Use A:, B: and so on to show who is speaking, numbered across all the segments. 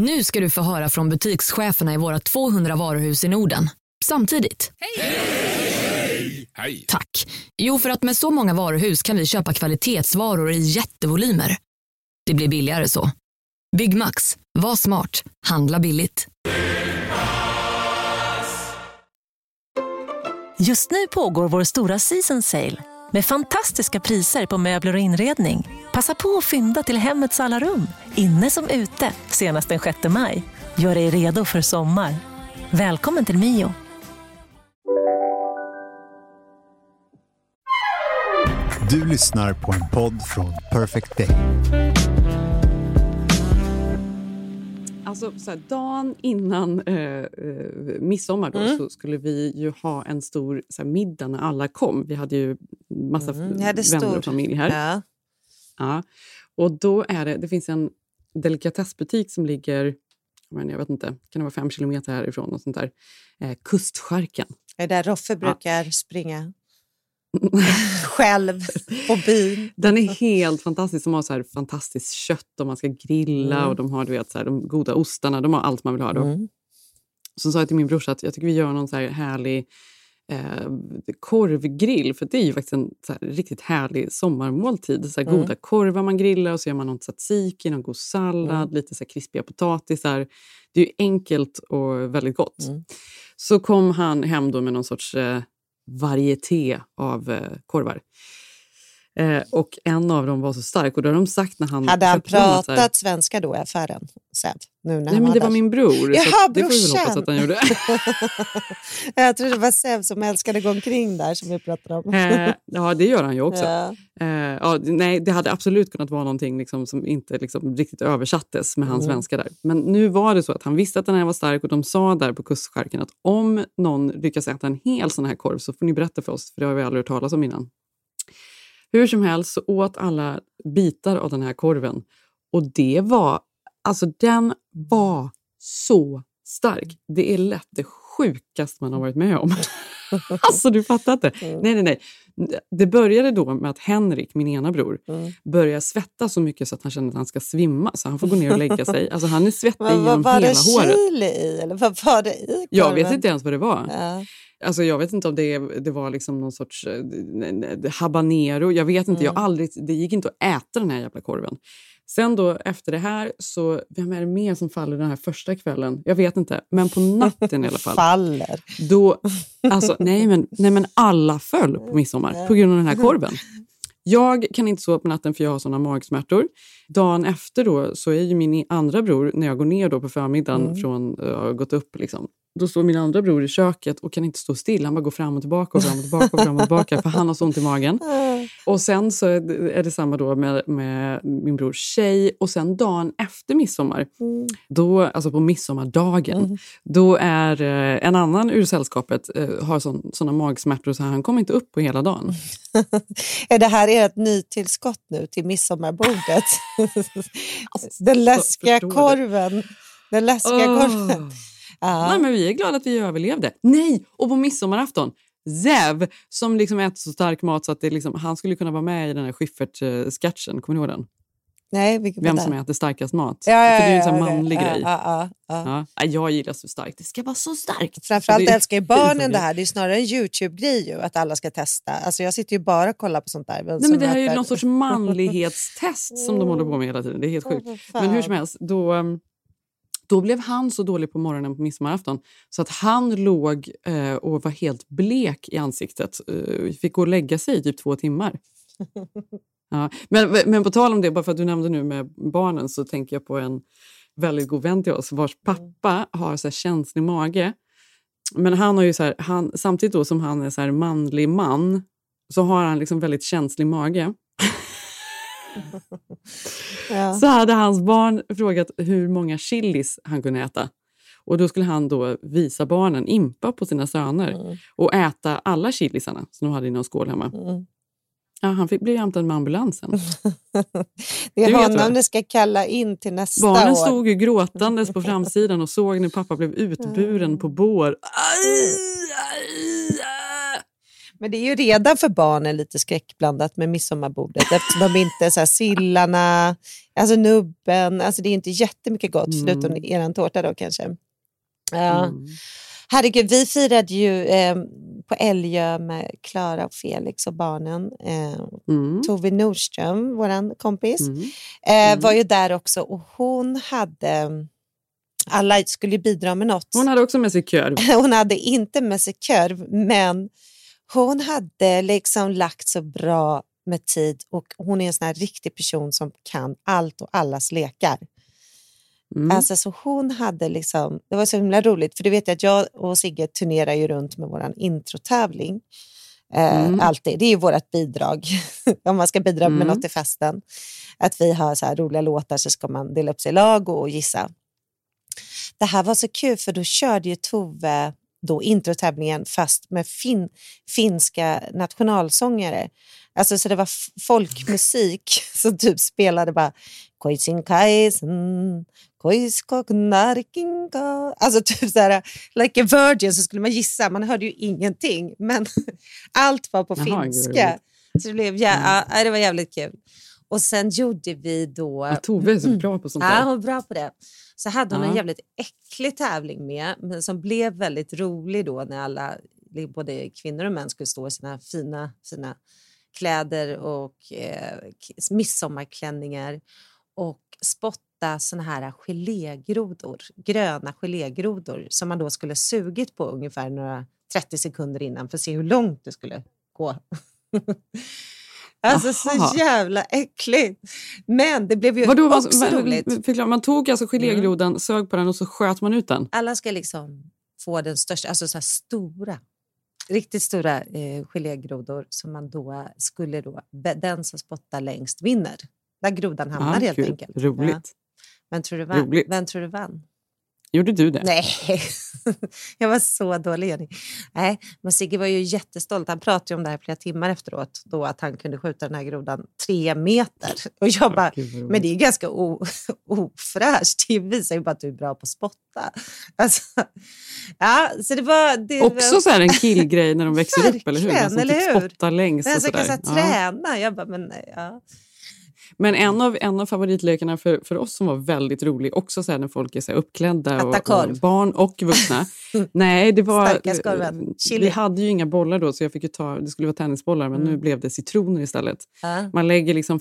A: Nu ska du få höra från butikscheferna i våra 200 varuhus i Norden. Samtidigt.
B: Hej!
A: Tack. Jo, för att med så många varuhus kan vi köpa kvalitetsvaror i jättevolymer. Det blir billigare så. Byggmax. Var smart. Handla billigt.
C: Just nu pågår vår stora season sale med fantastiska priser på möbler och inredning. Passa på att fynda till hemmets alla rum, inne som ute, senast den 6 maj. Gör dig redo för sommar. Välkommen till Mio.
D: Du lyssnar på en podd från Perfect Day.
E: Alltså, så här, dagen innan eh, eh, midsommar då,
F: Mm.
E: så skulle vi ju ha en stor så här, middag när alla kom. Vi hade ju massa
F: Mm,
E: vänner
F: stor-
E: och familj här.
F: Ja.
E: Ja. Och då är det, det finns en delikatessbutik som ligger men jag vet inte, kan det vara fem kilometer härifrån? Och sånt där. Eh, Kustskärken.
F: Är det där Roffe brukar springa själv på byn?
E: Den är helt fantastisk. De har så här fantastiskt kött och man ska grilla
F: Mm.
E: och de har du vet, så här, de goda ostarna. De har allt man vill ha. Då.
F: Mm.
E: Så sa jag till min brorsa att jag tycker vi gör någon så här härlig eh, korvgrill. För det är ju faktiskt en här, riktigt härlig sommarmåltid. Så här,
F: Mm.
E: Goda korvar man grillar och så gör man någon tzatziki, någon god sallad,
F: Mm.
E: lite så här, krispiga potatisar. Det är ju enkelt och väldigt gott.
F: Mm.
E: Så kom han hem då med någon sorts eh, varieté av eh, korvar. Eh, och en av dem var så stark och då har de sagt när han
F: Hade han
E: så här-
F: pratat svenska då i affären sen? Nu när
E: Nej, men det
F: där?
E: var min bror. så
F: Jaha,
E: att det får vi väl hoppas att han gjorde.
F: Jag trodde det var Sev som älskade att gå omkring där som vi pratade om.
E: eh, ja, det gör han ju också.
F: Ja.
E: Eh, ja, nej, det hade absolut kunnat vara någonting liksom, som inte liksom, riktigt översattes med hans
F: Mm.
E: svenska där. Men nu var det så att han visste att den här var stark och de sa där på kustskärken att om någon lyckas äta en hel sån här korv så får ni berätta för oss, för det har vi aldrig hört talas om innan. Hur som helst så åt alla bitar av den här korven och det var, alltså den var så stark. Det är lätt det sjukaste man har varit med om. alltså du fattar inte.
F: Mm.
E: Nej, nej, nej. Det började då med att Henrik, min ena bror,
F: Mm.
E: började svettas så mycket så att han kände att han ska svimma. Så han får gå ner och lägga sig. Alltså han är svettig
F: Men, vad
E: genom
F: var
E: hela
F: det
E: håret.
F: chili i? Eller vad var det i
E: Jag vet
F: korven?
E: inte ens vad det var.
F: Ja.
E: Alltså jag vet inte om det, det var liksom någon sorts eh, habanero. Jag vet inte. Jag
F: Mm.
E: har aldrig, det gick inte att äta den här jävla korven. Sen då efter det här, så vem är det mer som faller den här första kvällen? Jag vet inte. Men på natten i alla fall.
F: Faller.
E: Då, alltså, nej, men, nej, men alla föll på midsommar på grund av den här korven. Jag kan inte sova på natten för jag har såna magsmärtor. Dagen efter då så är ju min andra bror, när jag går ner då på förmiddagen
F: Mm.
E: från jag har gått upp, liksom, då står min andra bror i köket och kan inte stå still. Han bara går fram och tillbaka och fram och tillbaka och fram och tillbaka för han har så ont i magen. Och sen så är det, samma då med, med min brors tjej. Och sen dagen efter midsommar,
F: Mm.
E: då, alltså på midsommardagen, då är eh, en annan ur sällskapet eh, har sån, såna magsmärtor så han kommer inte upp på hela dagen.
F: Är det här ert nytillskott nu till midsommarbordet? Den läskiga korven. Den läskiga
E: Åh.
F: korven. Ja.
E: Nej, men vi är glada att vi överlevde. Nej, och på midsommarafton, Zev som liksom äter så stark mat så att det liksom, han skulle kunna vara med i den här Schyffert-sketchen. Kommer ni ihåg den?
F: Nej, vilket
E: Vem som äter starkast mat.
F: Ja, ja,
E: För det är ju en sån manlig
F: ja,
E: grej.
F: Ja, ja, ja.
E: Jag gillar så starkt. Det ska vara så starkt.
F: Framförallt
E: Det-
F: älskar ju barnen
E: det
F: det
E: är-
F: här. Det är snarare en YouTube-grej ju, att alla ska testa. Alltså jag sitter ju bara och kollar på sånt där.
E: Nej, men det här är ju
F: äter-
E: någon sorts manlighetstest som de håller på med hela tiden. Det är helt sjukt. Men hur som helst, då, um, då blev han så dålig på morgonen på midsommarafton så att han låg eh, och var helt blek i ansiktet. Eh, fick gå och lägga sig i typ två timmar. Ja. Men, men på tal om det, bara för att du nämnde nu med barnen så tänker jag på en väldigt god vän till oss vars pappa har så här känslig mage. Men han har ju så här, han, samtidigt då som han är så manlig man så har han liksom väldigt känslig mage.
F: Ja.
E: Så hade hans barn frågat hur många chilis han kunde äta. Och Då skulle han då visa barnen, impa på sina söner
F: Mm.
E: och äta alla chilisarna som de hade i någon skål hemma.
F: Mm.
E: Ja, han fick bli hämtad med ambulansen.
F: Det är
E: Du
F: honom ni ska kalla in till nästa
E: Barnen
F: år.
E: stod ju gråtandes på framsidan och såg när pappa blev utburen på bår. Aj, aj.
F: Men det är ju redan för barnen lite skräckblandat med midsommarbordet eftersom de inte så här sillarna, alltså nubben, alltså det är inte jättemycket gott
E: Mm.
F: förutom er tårta då kanske. Ja.
E: Mm.
F: Herregud, vi firade ju eh, på Älgö med Klara och Felix och barnen. Eh,
E: Mm.
F: Tove Nordström, vår kompis,
E: Mm.
F: eh,
E: Mm.
F: var ju där också och hon hade, alla skulle ju bidra med något.
E: Hon hade också med sig korv.
F: Hon hade inte med sig korv, men hon hade liksom lagt så bra med tid och hon är en sån här riktig person som kan allt och allas lekar.
E: Mm.
F: Alltså, så hon hade liksom, det var så himla roligt, för du vet att jag och Sigge turnerar ju runt med vår introtävling. Eh,
E: Mm.
F: Alltid. Det är ju vårt bidrag, om man ska bidra med
E: Mm.
F: något till festen. Att vi har så här roliga låtar så ska man dela upp sig i lag och gissa. Det här var så kul för då körde ju Tove då introtävlingen fast med fin, finska nationalsångare. Alltså så det var folkmusik som typ spelade bara Koisin kaisen, koiskok narkinka. Alltså typ så här, like a virgin så skulle man gissa, man hörde ju ingenting. Men allt var på
E: Jaha, gud,
F: finska.
E: roligt.
F: Så det, blev jä- ja, det var jävligt kul. Och sen gjorde vi då...
E: Ja, Tove är så bra på sånt
F: Ja,
E: där.
F: hon var bra på det. Så hade hon en
E: Ja.
F: jävligt äcklig tävling med, men som blev väldigt rolig då när alla, både kvinnor och män, skulle stå i sina fina, fina kläder och eh, midsommarklänningar och spotta såna här gelégrodor, gröna gelégrodor som man då skulle sugit på ungefär några 30 sekunder innan för att se hur långt det skulle gå. Alltså
E: Aha.
F: så jävla äckligt. Men det blev ju
E: Vadå, vad-
F: också
E: vad-
F: roligt.
E: Förklara, man tog alltså gelégrodan, sög på den och så sköt man ut den?
F: Alla ska liksom få den största, alltså så stora, riktigt stora eh, gelégrodor som man då skulle då, den som spottar längst vinner. Där grodan hamnar
E: Ja,
F: helt
E: kul.
F: enkelt.
E: Roligt.
F: Ja. Vem tror du vann?
E: Roligt.
F: Vem tror du vann?
E: Gjorde du det?
F: Nej, jag var så dålig Jenny. Nej, men Sigge var ju jättestolt. Han pratade om det här flera timmar efteråt, då att han kunde skjuta den här grodan tre meter. Och jag bara,
E: roligt.
F: men det är ganska ofräscht. Det visar ju bara att du är bra på att spotta. Alltså, ja, så det var... Det
E: Också
F: var,
E: så här en killgrej när de växer upp, eller hur? Den
F: Verkligen,
E: som
F: eller
E: typ
F: hur?
E: spottar längst
F: den
E: och
F: som kan så här,
E: Ja.
F: träna. Jag bara, men ja.
E: Men en av, en av favoritlekarna för, för oss som var väldigt rolig, också så när folk är så uppklädda, och, och barn och vuxna. Nej, det var, vi hade ju inga bollar då så jag fick ta, det skulle vara tennisbollar men
F: Mm.
E: nu blev det citroner istället.
F: ja.
E: Man lägger liksom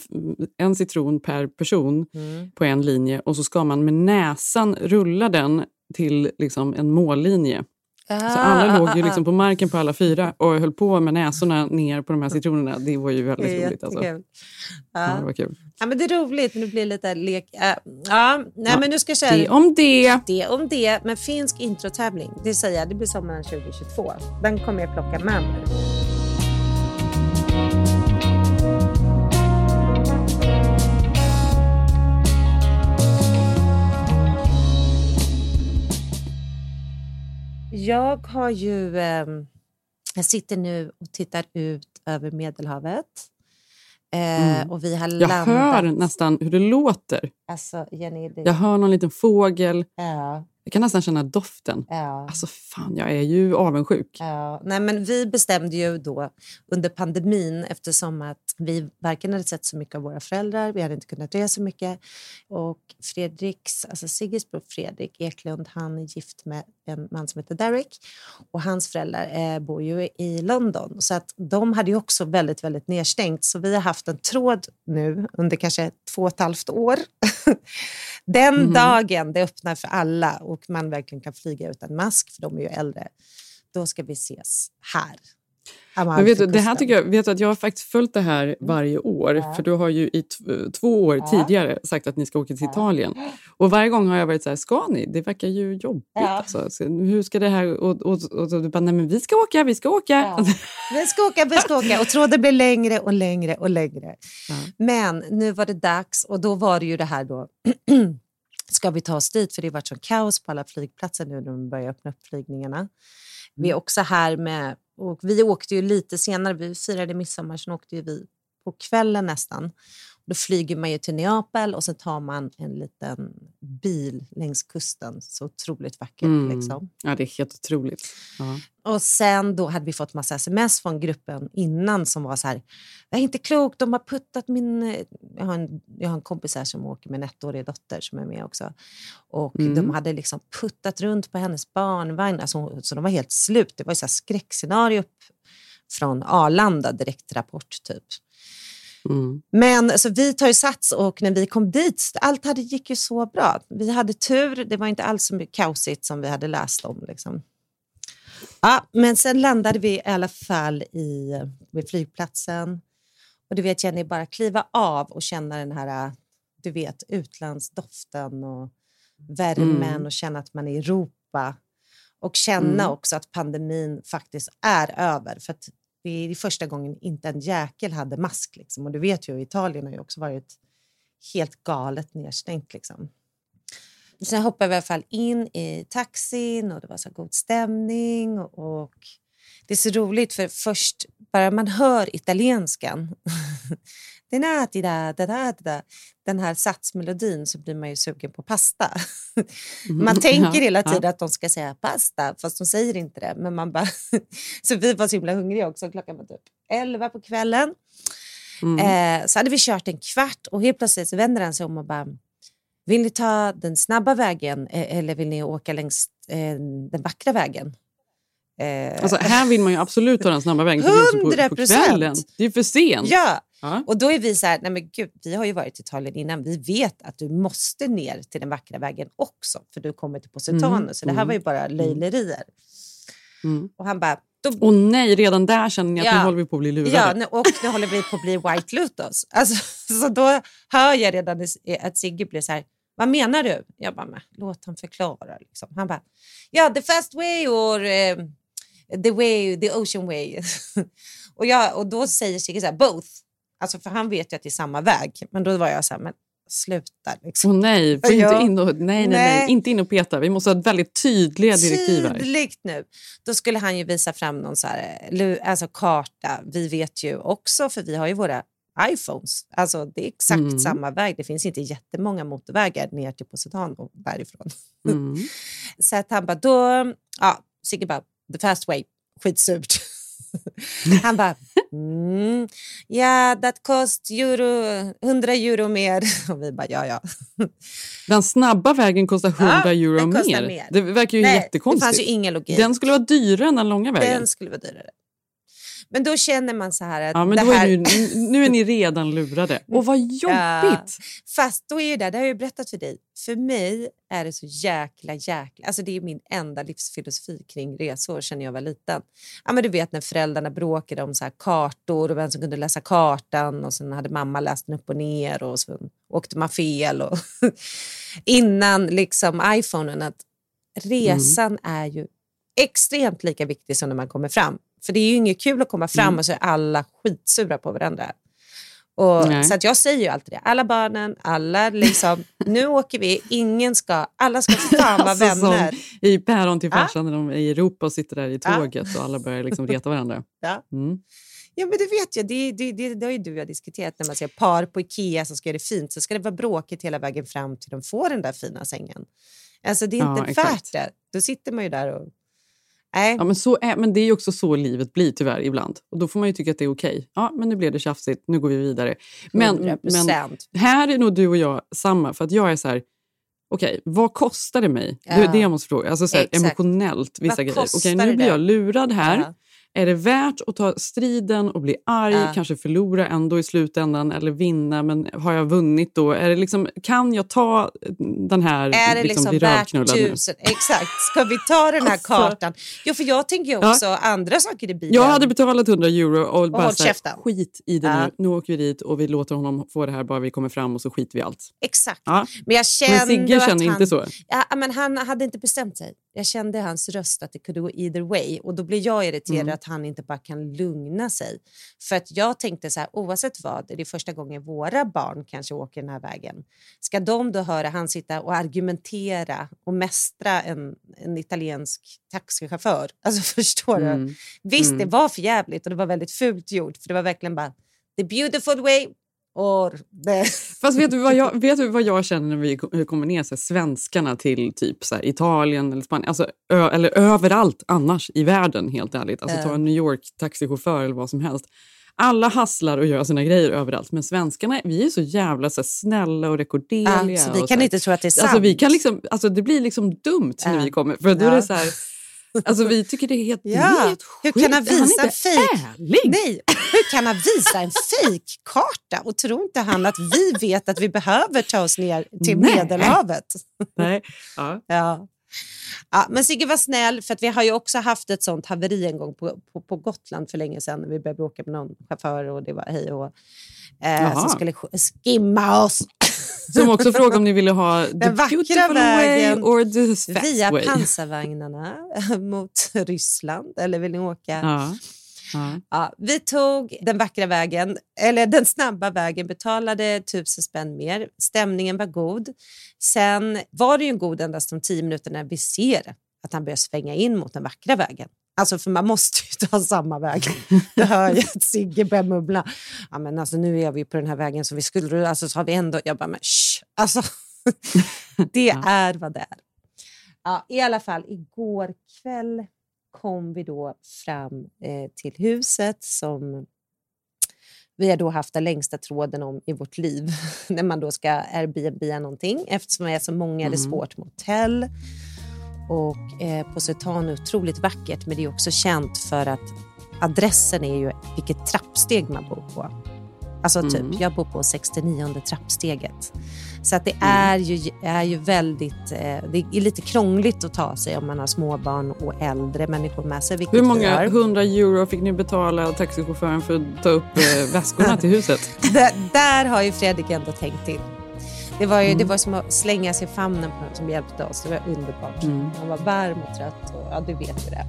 E: en citron per person
F: Mm.
E: på en linje och så ska man med näsan rulla den till liksom en mållinje. Så alla låg ju liksom på marken på alla fyra och höll på med näsorna ner på de här citronerna. Det var ju väldigt roligt. Alltså.
F: jättekul.
E: Ja, det
F: Ja.
E: var kul.
F: Ja, men det är roligt, men det blir lite lek... äh, ja, nej,
E: Ja,
F: men nu ska jag säga...
E: Det om det.
F: Det om det, men finsk introtävling, det säger jag, det blir sommaren 2022. Den kommer jag plocka med mig. Jag har ju... ehm, jag sitter nu och tittar ut över Medelhavet. Eh,
E: Mm.
F: Och vi har
E: Jag
F: landat...
E: hör nästan hur det låter.
F: Alltså, Jenny, det...
E: Jag hör någon liten fågel.
F: Ja,
E: Jag kan nästan känna doften.
F: ja.
E: Alltså fan, jag är ju avundsjuk.
F: Ja, nej men vi bestämde ju då under pandemin eftersom att vi varken hade sett så mycket av våra föräldrar, vi hade inte kunnat resa så mycket. Och Fredriks, alltså Sigges bror Fredrik Eklund, han är gift med en man som heter Derek och hans föräldrar eh, bor ju i London. Så att de hade ju också väldigt, väldigt nedstängt. Så vi har haft en tråd nu under kanske två och ett halvt år. Den
E: Mhm.
F: dagen det öppnar för alla och man verkligen kan flyga utan mask, för de är ju äldre, då ska vi ses här.
E: Men vet du, det här tycker jag, vet att jag har faktiskt följt det här varje år.
F: Ja.
E: För du har ju i två år
F: Ja.
E: tidigare sagt att ni ska åka till Italien. Och varje gång har jag varit så här, ska ni? Det verkar ju jobbigt.
F: Ja.
E: Alltså. Så, hur ska det här... Och, och, och, så du bara, nej men vi ska åka, vi ska åka.
F: Ja. Vi ska åka, vi ska åka. Och tråden blir längre och längre och längre.
E: Ja.
F: Men nu var det dags och då var det ju det här då. ska vi ta oss dit? För det har varit sån kaos på alla flygplatser nu när de börjar öppna upp flygningarna. Vi är också här med, och vi åkte ju lite senare, vi firade midsommar, sen åkte vi på kvällen nästan. Då flyger man ju till Neapel och så tar man en liten bil längs kusten. Så otroligt vackert.
E: Mm.
F: Liksom.
E: Ja, det är helt otroligt. Ja.
F: Och sen då hade vi fått massa sms från gruppen innan som var så här, det är inte klokt, de har puttat min... Jag har en, jag har en kompis här som åker med en ettårig dotter som är med också. Och
E: Mm.
F: de hade liksom puttat runt på hennes barnvagn, alltså, så de var helt slut. Det var ju så här skräckscenario från Arlanda, direktrapport typ.
E: Mm.
F: Men alltså, vi tar ju sats och när vi kom dit, allt hade, gick ju så bra. Vi hade tur, det var inte alls så mycket kaosigt som vi hade läst om. Liksom. Ja, men sen landade vi i alla fall i, vid flygplatsen. Och du vet Jenny, bara kliva av och känna den här du vet, utlandsdoften och värmen
E: Mm.
F: och känna att man är i Europa. Och känna
E: Mm.
F: också att pandemin faktiskt är över. För det är första gången inte en jäkel hade mask. Liksom. Och du vet ju, Italien har ju också varit helt galet nedstängt. Liksom. Sen hoppade vi i alla fall in i taxin och det var så god stämning. Och, och det är så roligt för först, bara man hör italienskan, den, här satsmelodin så blir man ju sugen på pasta. Man tänker hela tiden att de ska säga pasta, fast de säger inte det. Men man bara så vi var så himla hungriga också. Klockan var typ 11 på kvällen.
E: Mm.
F: Eh, så hade vi kört en kvart och helt plötsligt vänder han sig om och bara Vill ni ta den snabba vägen eh, eller vill ni åka längs eh, den vackra vägen?
E: Alltså, här vill man ju absolut ta den snabba vägen. för det är också På, på
F: 100%.
E: kvällen. Det är ju för sent.
F: ja,
E: Ja.
F: och då är vi så här, nej men gud, vi har ju varit i Italien innan. Vi vet att du måste ner till den vackra vägen också för du kommer till Positano.
E: Mm,
F: Så det här
E: mm,
F: var ju bara löjlerier.
E: Mm.
F: Och han bara, då
E: Och nej, redan där känner ni att
F: Ja.
E: nu håller vi på att bli lurade.
F: Ja, nu, och nu håller vi på att bli White Lotus. Alltså, så då hör jag redan att Sigge blir så här, vad menar du? Jag bara, men, låt han förklara. Liksom. Han bara, ja, the fast way or eh, the way, the ocean way. och, jag, och då säger Sigge så här, both. Alltså, för han vet ju att det är samma väg. Men då var jag så här, men sluta. Liksom.
E: Åh nej,
F: Ja.
E: inte in och, nej, nej, nej,
F: Nej.
E: inte in och peta. Vi måste ha väldigt tydliga direktiv här.
F: Tydligt nu. Då skulle han ju visa fram någon så här, eh, alltså karta. Vi vet ju också, för vi har ju våra iPhones. Alltså det är exakt
E: Mm.
F: samma väg. Det finns inte jättemånga motorvägar ner till Positano därifrån.
E: Mm.
F: Så att han bara, då, ja, Sigge bara, the fast way, skitsurt. han bara, mm, ja, that cost euro, 100 euro mer. Och vi bara, ja, ja.
E: Den snabba vägen kostar 100
F: Ja,
E: euro mer.
F: mer.
E: Det verkar ju
F: Nej, det
E: jättekonstigt.
F: fanns ju ingen logik.
E: Den skulle vara dyrare än den långa vägen.
F: Den skulle vara dyrare. Men då känner man så här att
E: Ja, men
F: det här...
E: är ni, nu är ni redan lurade. Och vad jobbigt!
F: Fast då är ju det, det har jag ju berättat för dig, för mig är det så jäkla jäkla, alltså det är min enda livsfilosofi kring resor sedan jag var liten. Ja men du vet när föräldrarna bråkade om så här kartor och vem som kunde läsa kartan och sen hade mamma läst den upp och ner och så åkte man fel och innan liksom iPhonen att resan är ju extremt lika viktig som när man kommer fram. För det är ju inget kul att komma fram
E: Mm.
F: och så är alla skitsura på varandra. Och, så att jag säger ju alltid det. Alla barnen, alla liksom, nu åker vi, ingen ska, alla ska fan vara
E: Alltså,
F: vänner.
E: I Päron till
F: Ja.
E: farsan när de är i Europa och sitter där i
F: Ja.
E: tåget och alla börjar liksom reta varandra.
F: Ja.
E: Mm.
F: Ja men det vet jag, det, det, det, det har ju du och jag diskuterat när man ser par på Ikea som ska göra det fint så ska det vara bråkigt hela vägen fram till de får den där fina sängen. Alltså det är
E: Ja,
F: inte
E: exakt.
F: värt det. Då sitter man ju där och... Nej.
E: Ja, men, så är, men det är också så livet blir tyvärr ibland. Och Då får man ju tycka att det är okej. Ja, men nu blev det tjafsigt, nu går vi vidare. Men,
F: 100%.
E: men här är nog du och jag samma. För att jag är så här, okej, vad kostar det mig? Det är
F: Ja.
E: det jag måste fråga. Alltså så här, emotionellt, vissa
F: Vad
E: grejer. Okej, nu
F: det
E: blir
F: det?
E: jag lurad här.
F: Ja.
E: Är det värt att ta striden och bli arg,
F: Ja.
E: kanske förlora ändå i slutändan eller vinna, men har jag vunnit då? Är det liksom, kan jag ta den här,
F: Är det liksom,
E: bli
F: värt
E: rövknullad nu?
F: tusen? Exakt. Ska vi ta den här
E: Alltså.
F: kartan? Jo, för jag tänker också andra saker i bilen.
E: Jag hade betalat 100 euro och bara
F: håll
E: så här, skit i det
F: Ja.
E: nu. Nu åker vi dit och vi låter honom få det här bara vi kommer fram och så skiter vi i allt.
F: Exakt.
E: Ja.
F: Men jag kände
E: Men Sigge känner
F: han...
E: inte så.
F: Ja, men han hade inte bestämt sig. Jag kände hans röst att det kunde gå either way. Och Då blir jag irriterad
E: Mm.
F: att han inte bara kan lugna sig. För att Jag tänkte så här, oavsett vad, det är första gången våra barn kanske åker den här vägen. Ska de då höra han sitta och argumentera och mästra en, en italiensk taxichaufför? Alltså förstår du?
E: Mm.
F: Visst,
E: Mm.
F: det var för jävligt och det var väldigt fult gjort. För det var verkligen bara the beautiful way Det.
E: Fast vet du, vad jag, vet du vad jag känner när vi ko- kommer ner, så här, svenskarna till typ så här, Italien eller Spanien, alltså, ö, eller överallt annars i världen helt ärligt. Alltså ta en New York taxichaufför eller vad som helst. Alla hasslar och gör sina grejer överallt, men svenskarna vi är så jävla så här, snälla och rekorderliga.
F: Ja, så vi
E: och
F: kan
E: så
F: inte tro att det är sant.
E: Alltså, vi kan liksom, alltså, det blir liksom dumt när
F: Ja.
E: vi kommer. För då är
F: Ja.
E: det så alltså, vi tycker det är helt,
F: Ja.
E: helt
F: Hur
E: sjukt.
F: kan han visa en
E: inte
F: fejk?
E: ärlig?
F: Nej, hur kan han visa en fejkkarta och tror inte han att vi vet att vi behöver ta oss ner till
E: Nej.
F: Medelhavet?
E: Nej. Ja.
F: Ja. Ja, men Sigge var snäll, för att vi har ju också haft ett sånt haveri en gång på, på, på Gotland för länge sedan när vi började bråka med någon chaufför och det var hej och eh, som skulle sk- skimma oss
E: Som också frågade om ni ville ha the
F: Den vackra
E: beautiful
F: vägen
E: way or the fast
F: via
E: way.
F: pansarvagnarna mot Ryssland. Eller vill ni åka?
E: Ja. Ja.
F: Ja, vi tog den vackra vägen, eller den snabba vägen, betalade tusen spänn mer. Stämningen var god. Sen var det ju god endast de tio minuter när vi ser att han börjar svänga in mot den vackra vägen. Alltså för man måste ju ta samma väg. Du hör ju att Sigge börjar mubbla. Ja, men alltså, nu är vi på den här vägen som vi skulle... Alltså, så har vi ändå... Jag bara, men shh. Alltså, det är vad det är. Ja, I alla fall, igår kväll kom vi då fram eh, till huset som vi har då haft den längsta tråden om i vårt liv när man då ska Airbnb någonting. Eftersom vi är så många är det
E: Mm.
F: svårt med hotell. Och eh, Positano är otroligt vackert men det är också känt för att adressen är ju vilket trappsteg man bor på. Alltså typ,
E: Mm.
F: jag bor på 69 trappsteget. Så att det är, ju, är ju väldigt, eh, det är lite krångligt att ta sig om man har småbarn och äldre människor med sig.
E: Hur många hundra euro fick ni betala taxichauffören för att ta upp eh, väskorna till huset?
F: där, där har ju Fredrik ändå tänkt till. Det var, ju,
E: Mm.
F: det var som att slänga sig i famnen på någon som hjälpte oss. Det var underbart.
E: Mm.
F: Han var varm och trött och ja, du vet ju det.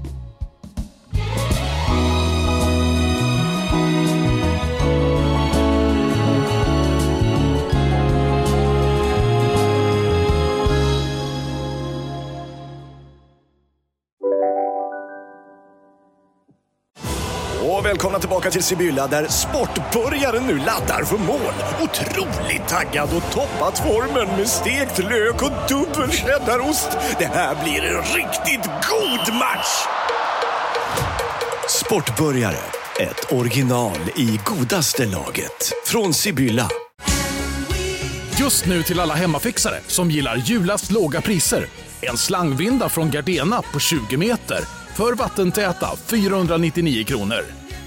B: Och välkomna tillbaka till Sibylla där sportbörjaren nu laddar för mål. Otroligt taggad och toppat formen med stekt lök och dubbel cheddarost. Det här blir en riktigt god match! Sportbörjare, ett original i godaste laget. Från Sibylla.
G: Just nu till alla hemmafixare som gillar julast låga priser. En slangvinda från Gardena på 20 meter för vattentäta 499 kronor.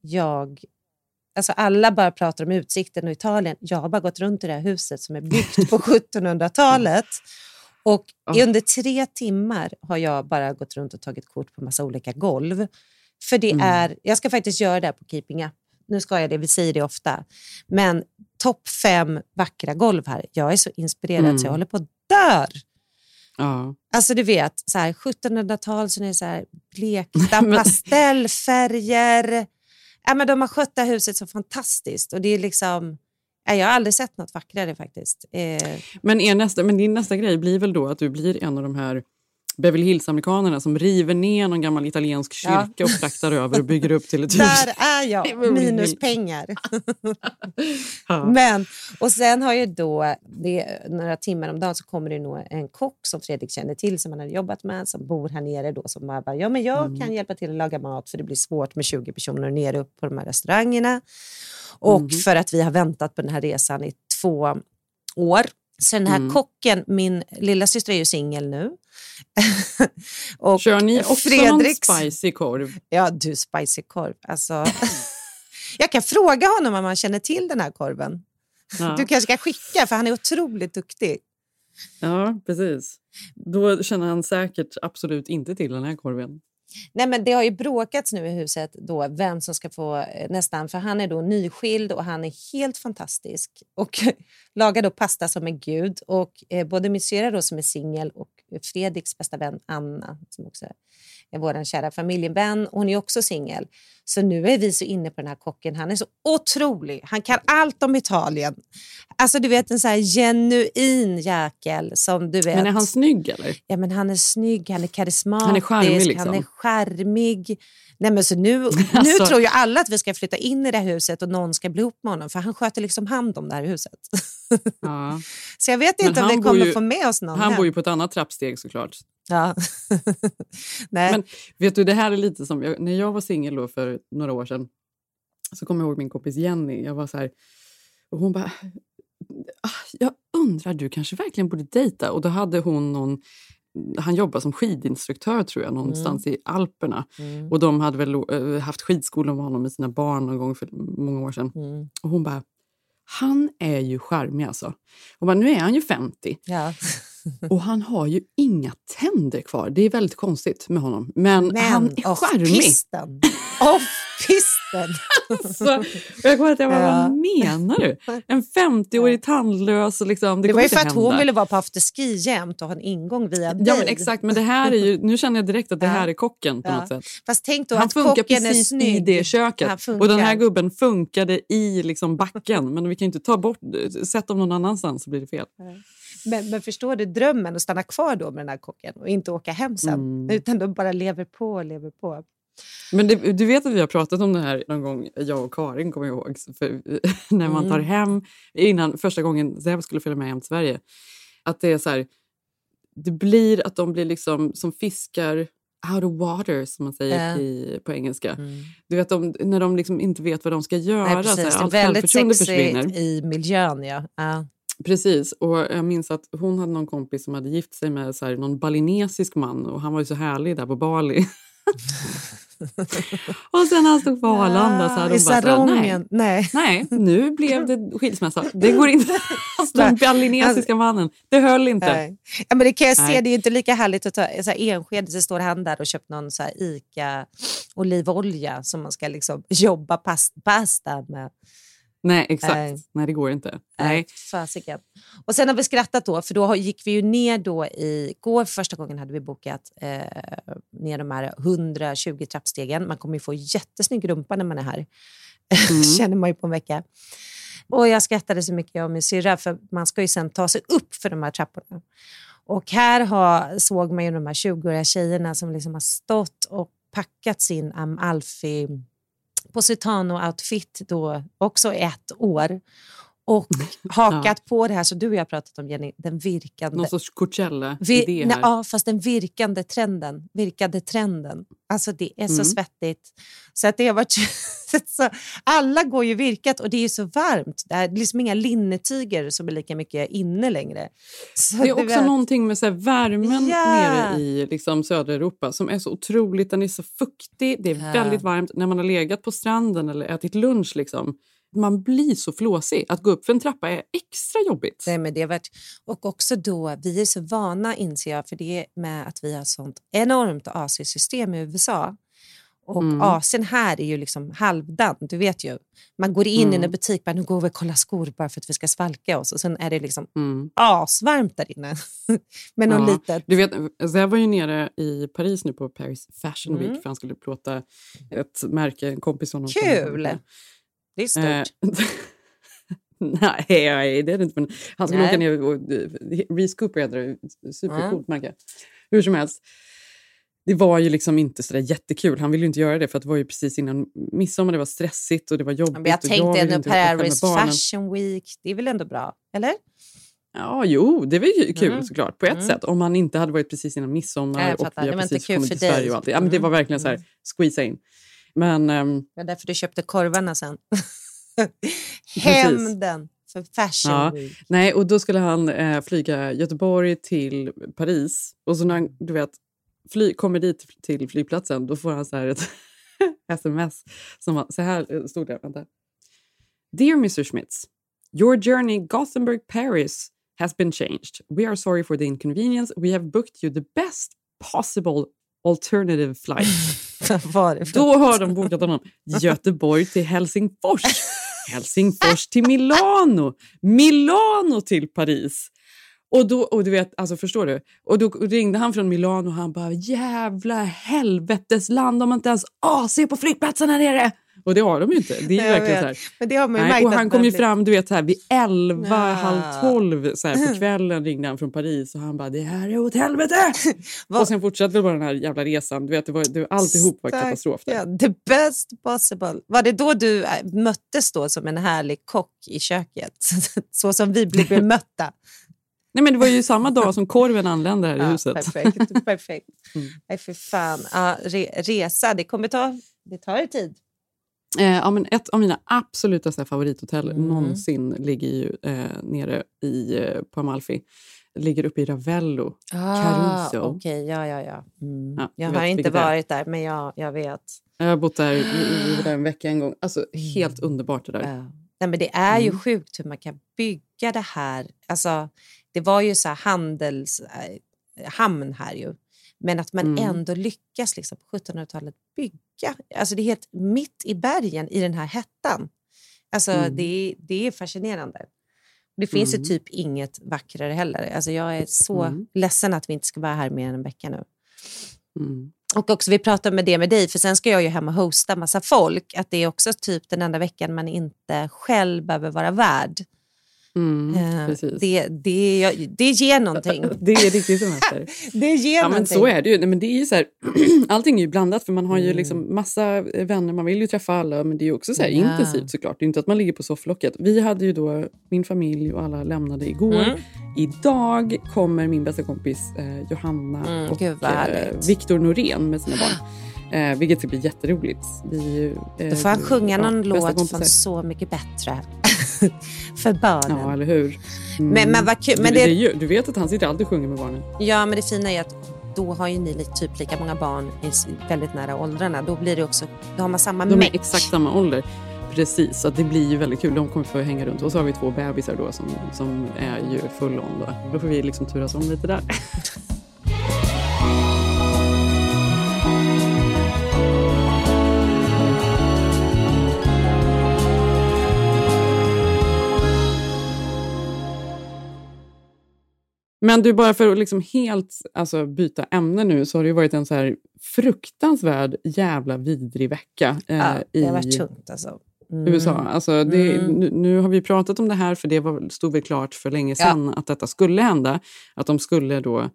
F: Jag, alltså alla bara pratar om utsikten och Italien. Jag har bara gått runt i det här huset som är byggt på 1700-talet. Och under tre timmar har jag bara gått runt och tagit kort på massa olika golv. För det
E: Mm.
F: är, jag ska faktiskt göra det här på Keeping Up. Nu ska jag det, vi säger det ofta. Men topp fem vackra golv här. Jag är så inspirerad
E: Mm.
F: så jag håller på att dör.
E: Ja.
F: Alltså du vet, så här, 1700-tal så är det så här blekta pastellfärger. Ja, men de har skött det här huset så fantastiskt. Och det är liksom, ja, jag har aldrig sett något vackrare faktiskt. Eh,
E: Men, är nästa, men din nästa grej blir väl då att du blir en av de här Beverly Hills-amerikanerna som river ner någon gammal italiensk
F: Ja.
E: kyrka och fraktar över och bygger upp till ett hus.
F: där är jag, minus pengar.
E: Ja.
F: Men, och sen har ju då, det, några timmar om dagen så kommer det nog en kock som Fredrik känner till, som han har jobbat med, som bor här nere då, som bara, ja men jag
E: Mm.
F: kan hjälpa till att laga mat för det blir svårt med 20 personer nere upp på de här restaurangerna. Och
E: Mhm.
F: för att vi har väntat på den här resan i två år. Så den här
E: Mm.
F: kocken, min lilla syster är ju singel nu. och
E: Kör ni också
F: Fredriks-
E: någon spicy korv?
F: Ja, du spicy korv. Alltså, jag kan fråga honom om han känner till den här korven.
E: Ja.
F: Du kanske ska skicka, för han är otroligt duktig.
E: ja, precis. Då känner han säkert absolut inte till den här korven.
F: Nej, men det har ju bråkats nu i huset då vem som ska få eh, nästan, för han är då nyskild och han är helt fantastisk och lagar då pasta som en gud. Och eh, både min syrra då som är singel och Fredriks bästa vän Anna som också är vår kära familjevän, hon är också singel. Så nu är vi så inne på den här kocken. Han är så otrolig. Han kan allt om Italien. Alltså du vet en så genuin jäkel som du vet.
E: Men är han snygg eller?
F: Ja, men han är snygg, han är karismatisk,
E: Han är charmig, liksom.
F: han är charmig. Nej, men så nu, nu
E: Alltså-
F: tror ju alla att vi ska flytta in i det här huset och någon ska bli ihop med honom för han sköter liksom hand om det här huset.
E: Ja.
F: Så jag vet
E: Men
F: inte om
E: han
F: vi kommer
E: ju-
F: få med oss någon
E: Han
F: hem.
E: bor ju på ett annat trappsteg såklart.
F: Ja. Nej.
E: Men vet du, det här är lite som jag, när jag var singel för några år sedan. Så kommer jag ihåg min kompis Jenny. Jag var så här, och hon bara, "Ah, jag undrar, du kanske verkligen borde dejta. Och då hade hon någon, han jobbar som skidinstruktör tror jag, någonstans i Alperna.
F: Mm.
E: Och de hade väl eh, haft skidskolor med honom med sina barn någon gång för många år sedan.
F: Mm.
E: Och hon bara, han är ju charmig alltså. Hon bara, nu är han ju 50
F: Ja.
E: och han har ju inga tänder kvar. Det är väldigt konstigt med honom. Men,
F: Men
E: han är
F: off
E: charmig.
F: pisten. Off pisten.
E: Så, och jag kommer att jag bara,
F: Ja.
E: vad menar du? En 50-årig tandlös liksom, det,
F: Det var ju för att hon
E: hända.
F: ville vara på afterski jämt och ha en ingång via dig.
E: Ja men exakt, men det här är ju, nu känner jag direkt att det
F: Ja.
E: här är kocken på
F: Ja.
E: något sätt.
F: Fast tänk då
E: Han
F: att
E: funkar
F: kocken är snygg.
E: i det köket. Och den här gubben funkade i liksom backen. Men vi kan ju inte ta bort, sätt dem någon annanstans så blir det fel.
F: Men, men förstår du drömmen att stanna kvar då med den här kocken och inte åka hem sen?
E: Mm.
F: Utan de bara lever på och lever på.
E: Men det, du vet att vi har pratat om det här någon gång, jag och Karin kommer jag ihåg. För, när man
F: Mm.
E: tar hem, innan första gången Zeb skulle följa med hem till Sverige. Att det är så här, det blir att de blir liksom som fiskar out of water som man säger
F: Ja.
E: i, på engelska. Du vet de, när de liksom inte vet vad de ska göra.
F: Mm. Nej,
E: så
F: precis.
E: här,
F: Det är
E: allt
F: väldigt sexigt
E: försvinner.
F: i miljön. Ja. Ja.
E: Precis, och jag minns att hon hade någon kompis som hade gift sig med så här, någon balinesisk man och han var ju så härlig där på Bali. och sen när han stod på Arlanda så hade hon bara så här, nej.
F: Nej.
E: nej, nu blev det skilsmässa. Det går inte. Alltså, den balinesiska mannen, det höll inte.
F: Nej. Ja, men det kan jag se,
E: Nej.
F: det är inte lika härligt att ta så här, Enskede så står han där och köpt någon så här Ica olivolja som man ska liksom jobba past, pasta med.
E: Nej, exakt.
F: Nej.
E: Nej, det går inte.
F: Nej, fasiken. Och sen har vi skrattat då, för då gick vi ju ner då i... Går för första gången hade vi bokat eh, ner de här 120 trappstegen. Man kommer ju få jättesnygg rumpa när man är här.
E: Mm.
F: känner man ju på en vecka. Och jag skrattade så mycket jag och min syrra, för man ska ju sen ta sig upp för de här trapporna. Och här har, såg man ju de här 20-åriga tjejerna som liksom har stått och packat sin Amalfi Positano-outfit då också ett år och hakat på det här, så du och jag har pratat om Jenny, den virkande...
E: Någon sorts Coachella-idé här.
F: ja, fast den virkande trenden. Virkade trenden. Alltså det är så
E: Mm.
F: svettigt. Så att det har varit så, alla går ju virkat och det är så varmt. Det är liksom inga linnetyger som är lika mycket inne längre. Så
E: Det är också
F: vet-
E: någonting med så här värmen
F: Ja.
E: nere i liksom södra Europa som är så otroligt. Den är så fuktig, det är
F: Ja.
E: väldigt varmt. När man har legat på stranden eller ätit lunch, liksom, man blir så flåsig. Att gå upp för en trappa är extra jobbigt.
F: Nej, men det har varit, och också då, vi är så vana inser jag, för det är med att vi har sånt enormt AC-system i USA. Och
E: Mm.
F: AC'n här är ju liksom halvdan, du vet ju. Man går in i
E: Mm.
F: en butik, bara, nu går vi och kollar skor bara för att vi ska svalka oss. Och sen är det liksom
E: Mm.
F: asvarmt där inne. Någon
E: Ja.
F: litet...
E: Du vet, så jag var ju nere i Paris nu på Paris Fashion Week
F: Mm.
E: för han skulle plåta ett märke, en kompis honom. som-
F: Kul! Det är stort.
E: Eh, Nej, det är det inte. Men han skulle åka ner och... och- Reese Cooper heter det. Supercoolt märke. Hur som helst. Det var ju liksom inte så jättekul. Han ville ju inte göra det för att det var ju precis innan midsommar. Det var stressigt och det var jobbigt.
F: Men jag tänkte
E: ville
F: ändå Paris. Fashion Week, det är väl ändå bra? Eller?
E: Ja, jo, det var ju kul
F: Mm.
E: såklart på ett
F: Mm.
E: sätt. Om man inte hade varit precis innan midsommar
F: jag
E: och vi har precis kommit till Sverige
F: dig.
E: och allt. Ja, men det var
F: Mm.
E: verkligen så här, squeeza in. Men ehm,
F: Det var därför du köpte korvarna sen. Hämnden för Fashion
E: Ja.
F: Week.
E: Nej, och då skulle han eh, flyga Göteborg till Paris. Och så när han du vet, fly, kommer dit till flygplatsen, då får han så här ett sms. Som, så här eh, stod det. Vänta. Dear Mr Schmitz, your journey Gothenburg-Paris has been changed. We are sorry for the inconvenience. We have booked you the best possible alternative flight. Då har de bokat honom Göteborg till Helsingfors, Helsingfors till Milano, Milano till Paris. Och då, och du vet, alltså förstår du? Och då ringde han från Milano och han bara jävla helvetes land om man inte ens AC på flygplatsen här nere. Och det har de ju inte. Det är verkligen
F: vet.
E: så här.
F: Men det har man ju
E: Nej, och han kom ju fram du vet, så här, vid elva,
F: Ja.
E: halv tolv så här, på kvällen ringde han från Paris och han bara det här är åt helvete. Och sen fortsatte bara den här jävla resan. Du vet, det var, det alltihop var katastrof. Där.
F: Ja, the best possible. Var det då du äh, möttes då som en härlig kock i köket? Så som vi blir bemötta.
E: Nej, men det var ju samma dag som korven anlände här i
F: Ja,
E: huset.
F: Perfekt. perfekt.
E: Mm.
F: Nej, för fan. Ja, re, resa, det kommer ta, det tar tid.
E: Eh, ja, men ett av mina absoluta så här, favorithotell
F: Mm.
E: någonsin ligger ju eh, nere i, eh, på Amalfi. Ligger uppe i Ravello. Caruso.
F: Ah, Okej, ja, ja, ja. Mm.
E: Ja,
F: jag har inte varit där, men jag, jag vet.
E: Jag har bott där, i, i, där en vecka en gång. Alltså, helt underbart det där.
F: Ja. Nej, men det är ju
E: Mm.
F: sjukt hur man kan bygga det här. Alltså, det var ju så här handels, eh, hamn här ju. Men att man
E: Mm.
F: ändå lyckas liksom, på 1700-talet bygga. Alltså, det är helt mitt i bergen i den här hettan. Alltså,
E: Mm.
F: det, det är fascinerande. Det finns
E: Mm.
F: ju typ inget vackrare heller. Alltså, jag är så
E: Mm.
F: ledsen att vi inte ska vara här mer än en vecka nu.
E: Mm.
F: Och också vi pratar med det med dig, för sen ska jag ju hem och hosta massa folk. Att det är också typ den enda veckan man inte själv behöver vara värd.
E: Mm,
F: Eh, det, det, det ger någonting.
E: Det är riktigt semester.
F: Det ger
E: Ja, men
F: någonting.
E: så är det ju. Nej, men det är ju så här, allting är ju blandat för man har ju
F: Mm.
E: liksom massa vänner, man vill ju träffa alla men det är ju också så här
F: Ja.
E: intensivt såklart. Det är inte att man ligger på sofflocket. Vi hade ju då, min familj och alla lämnade igår.
F: Mm.
E: Idag kommer min bästa kompis eh, Johanna
F: Mm,
E: och eh. Viktor Norén med sina barn. Eh, vilket ska bli jätteroligt. Vi, eh,
F: Då får han sjunga
E: ja,
F: någon låt från Så mycket bättre. för barnen.
E: Ja, eller hur? Mm.
F: Men- men vad kul, men det-
E: det... är ju- du vet att han sitter alltid och sjunger med barnen.
F: Ja, men det fina är att då har ju ni typ lika många barn i väldigt nära åldrarna. Då blir det också, då har man samma
E: De är exakt samma ålder. Precis, så det blir ju väldigt kul. De kommer få hänga runt. Och så har vi två bebisar då som, som är ju full on. Då. då får vi liksom turas om lite där. Men du, bara för att liksom helt alltså, byta ämne nu så har det ju varit en så här fruktansvärd jävla vidrig vecka eh,
F: Ja, det har varit tungt alltså. Mm.
E: USA. Alltså det,
F: Mm.
E: nu, nu har vi pratat om det här för det var, stod väl klart för länge sedan att detta skulle hända. Att de skulle då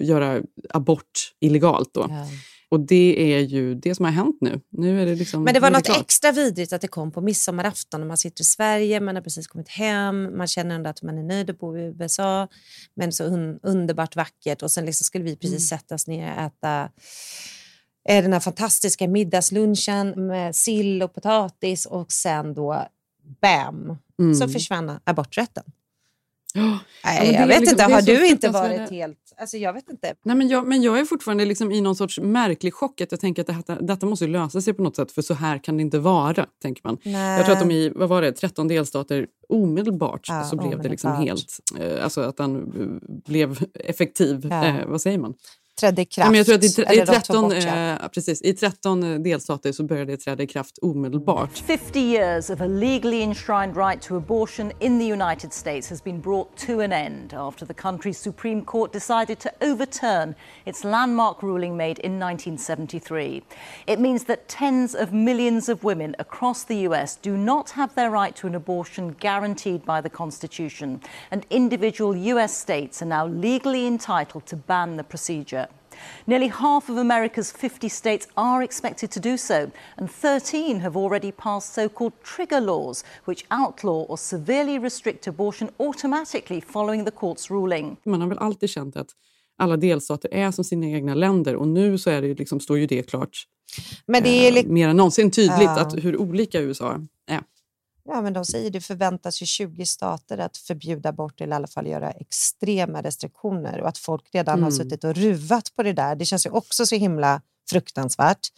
E: göra abort illegalt. Då.
F: Ja.
E: Och det är ju det som har hänt nu. Nu är det liksom,
F: Men det var något
E: klart.
F: extra vidrigt att det kom på midsommarafton man sitter i Sverige, man har precis kommit hem, man känner ändå att man är nöjd att bo i USA, men så un underbart vackert och sen liksom skulle vi precis
E: Mm.
F: sätta oss ner och äta eh, den här fantastiska middagslunchen med sill och potatis och sen då bam,
E: Mm.
F: så försvann aborträtten.
E: Ja.
F: Nej,
E: det är
F: jag vet
E: liksom-
F: inte,
E: det
F: har du inte varit helt... Alltså jag vet inte.
E: Nej, men, jag, men jag är fortfarande liksom i någon sorts märklig chock. Att jag tänker att detta, detta måste lösa sig på något sätt, för så här kan det inte vara. tänker man.
F: Nej.
E: Jag tror att de i vad var det, 13 delstater omedelbart
F: Ja,
E: så blev det liksom
F: omedelbart.
E: helt... Eh, alltså att den eh, blev effektiv.
F: Ja.
E: Eh, vad säger man?
F: Trädde i kraft.
E: Ja, men jag tror att i, tre- i,
F: Eller de tog
E: 13,
F: bort det.
E: eh, precis, I 13 delstater så började det träda i kraft omedelbart.
H: 50 years of a legally enshrined right to abortion in the United States has been brought to an end after the country's Supreme Court decided to overturn its landmark ruling made in 1973. It means that tens of millions of women across the US do not have their right to an abortion guaranteed by the Constitution, and individual US states are now legally entitled to ban the procedure. Nearly half of America's 50 states are expected to do so, and 13 have already passed so called trigger laws, which outlaw or severely restrict abortion automatically following the court's ruling.
E: Man har väl alltid känt att alla delstater är som sina egna länder och nu så är det ju liksom, står ju det klart
F: Men det är
E: eh, mer än någonsin tydligt
F: Ja.
E: att hur olika USA är.
F: Ja, men de säger det förväntas ju 20 stater att förbjuda abort eller i alla fall göra extrema restriktioner och att folk redan har
E: Mm.
F: suttit och ruvat på det där. Det känns ju också så himla fruktansvärt.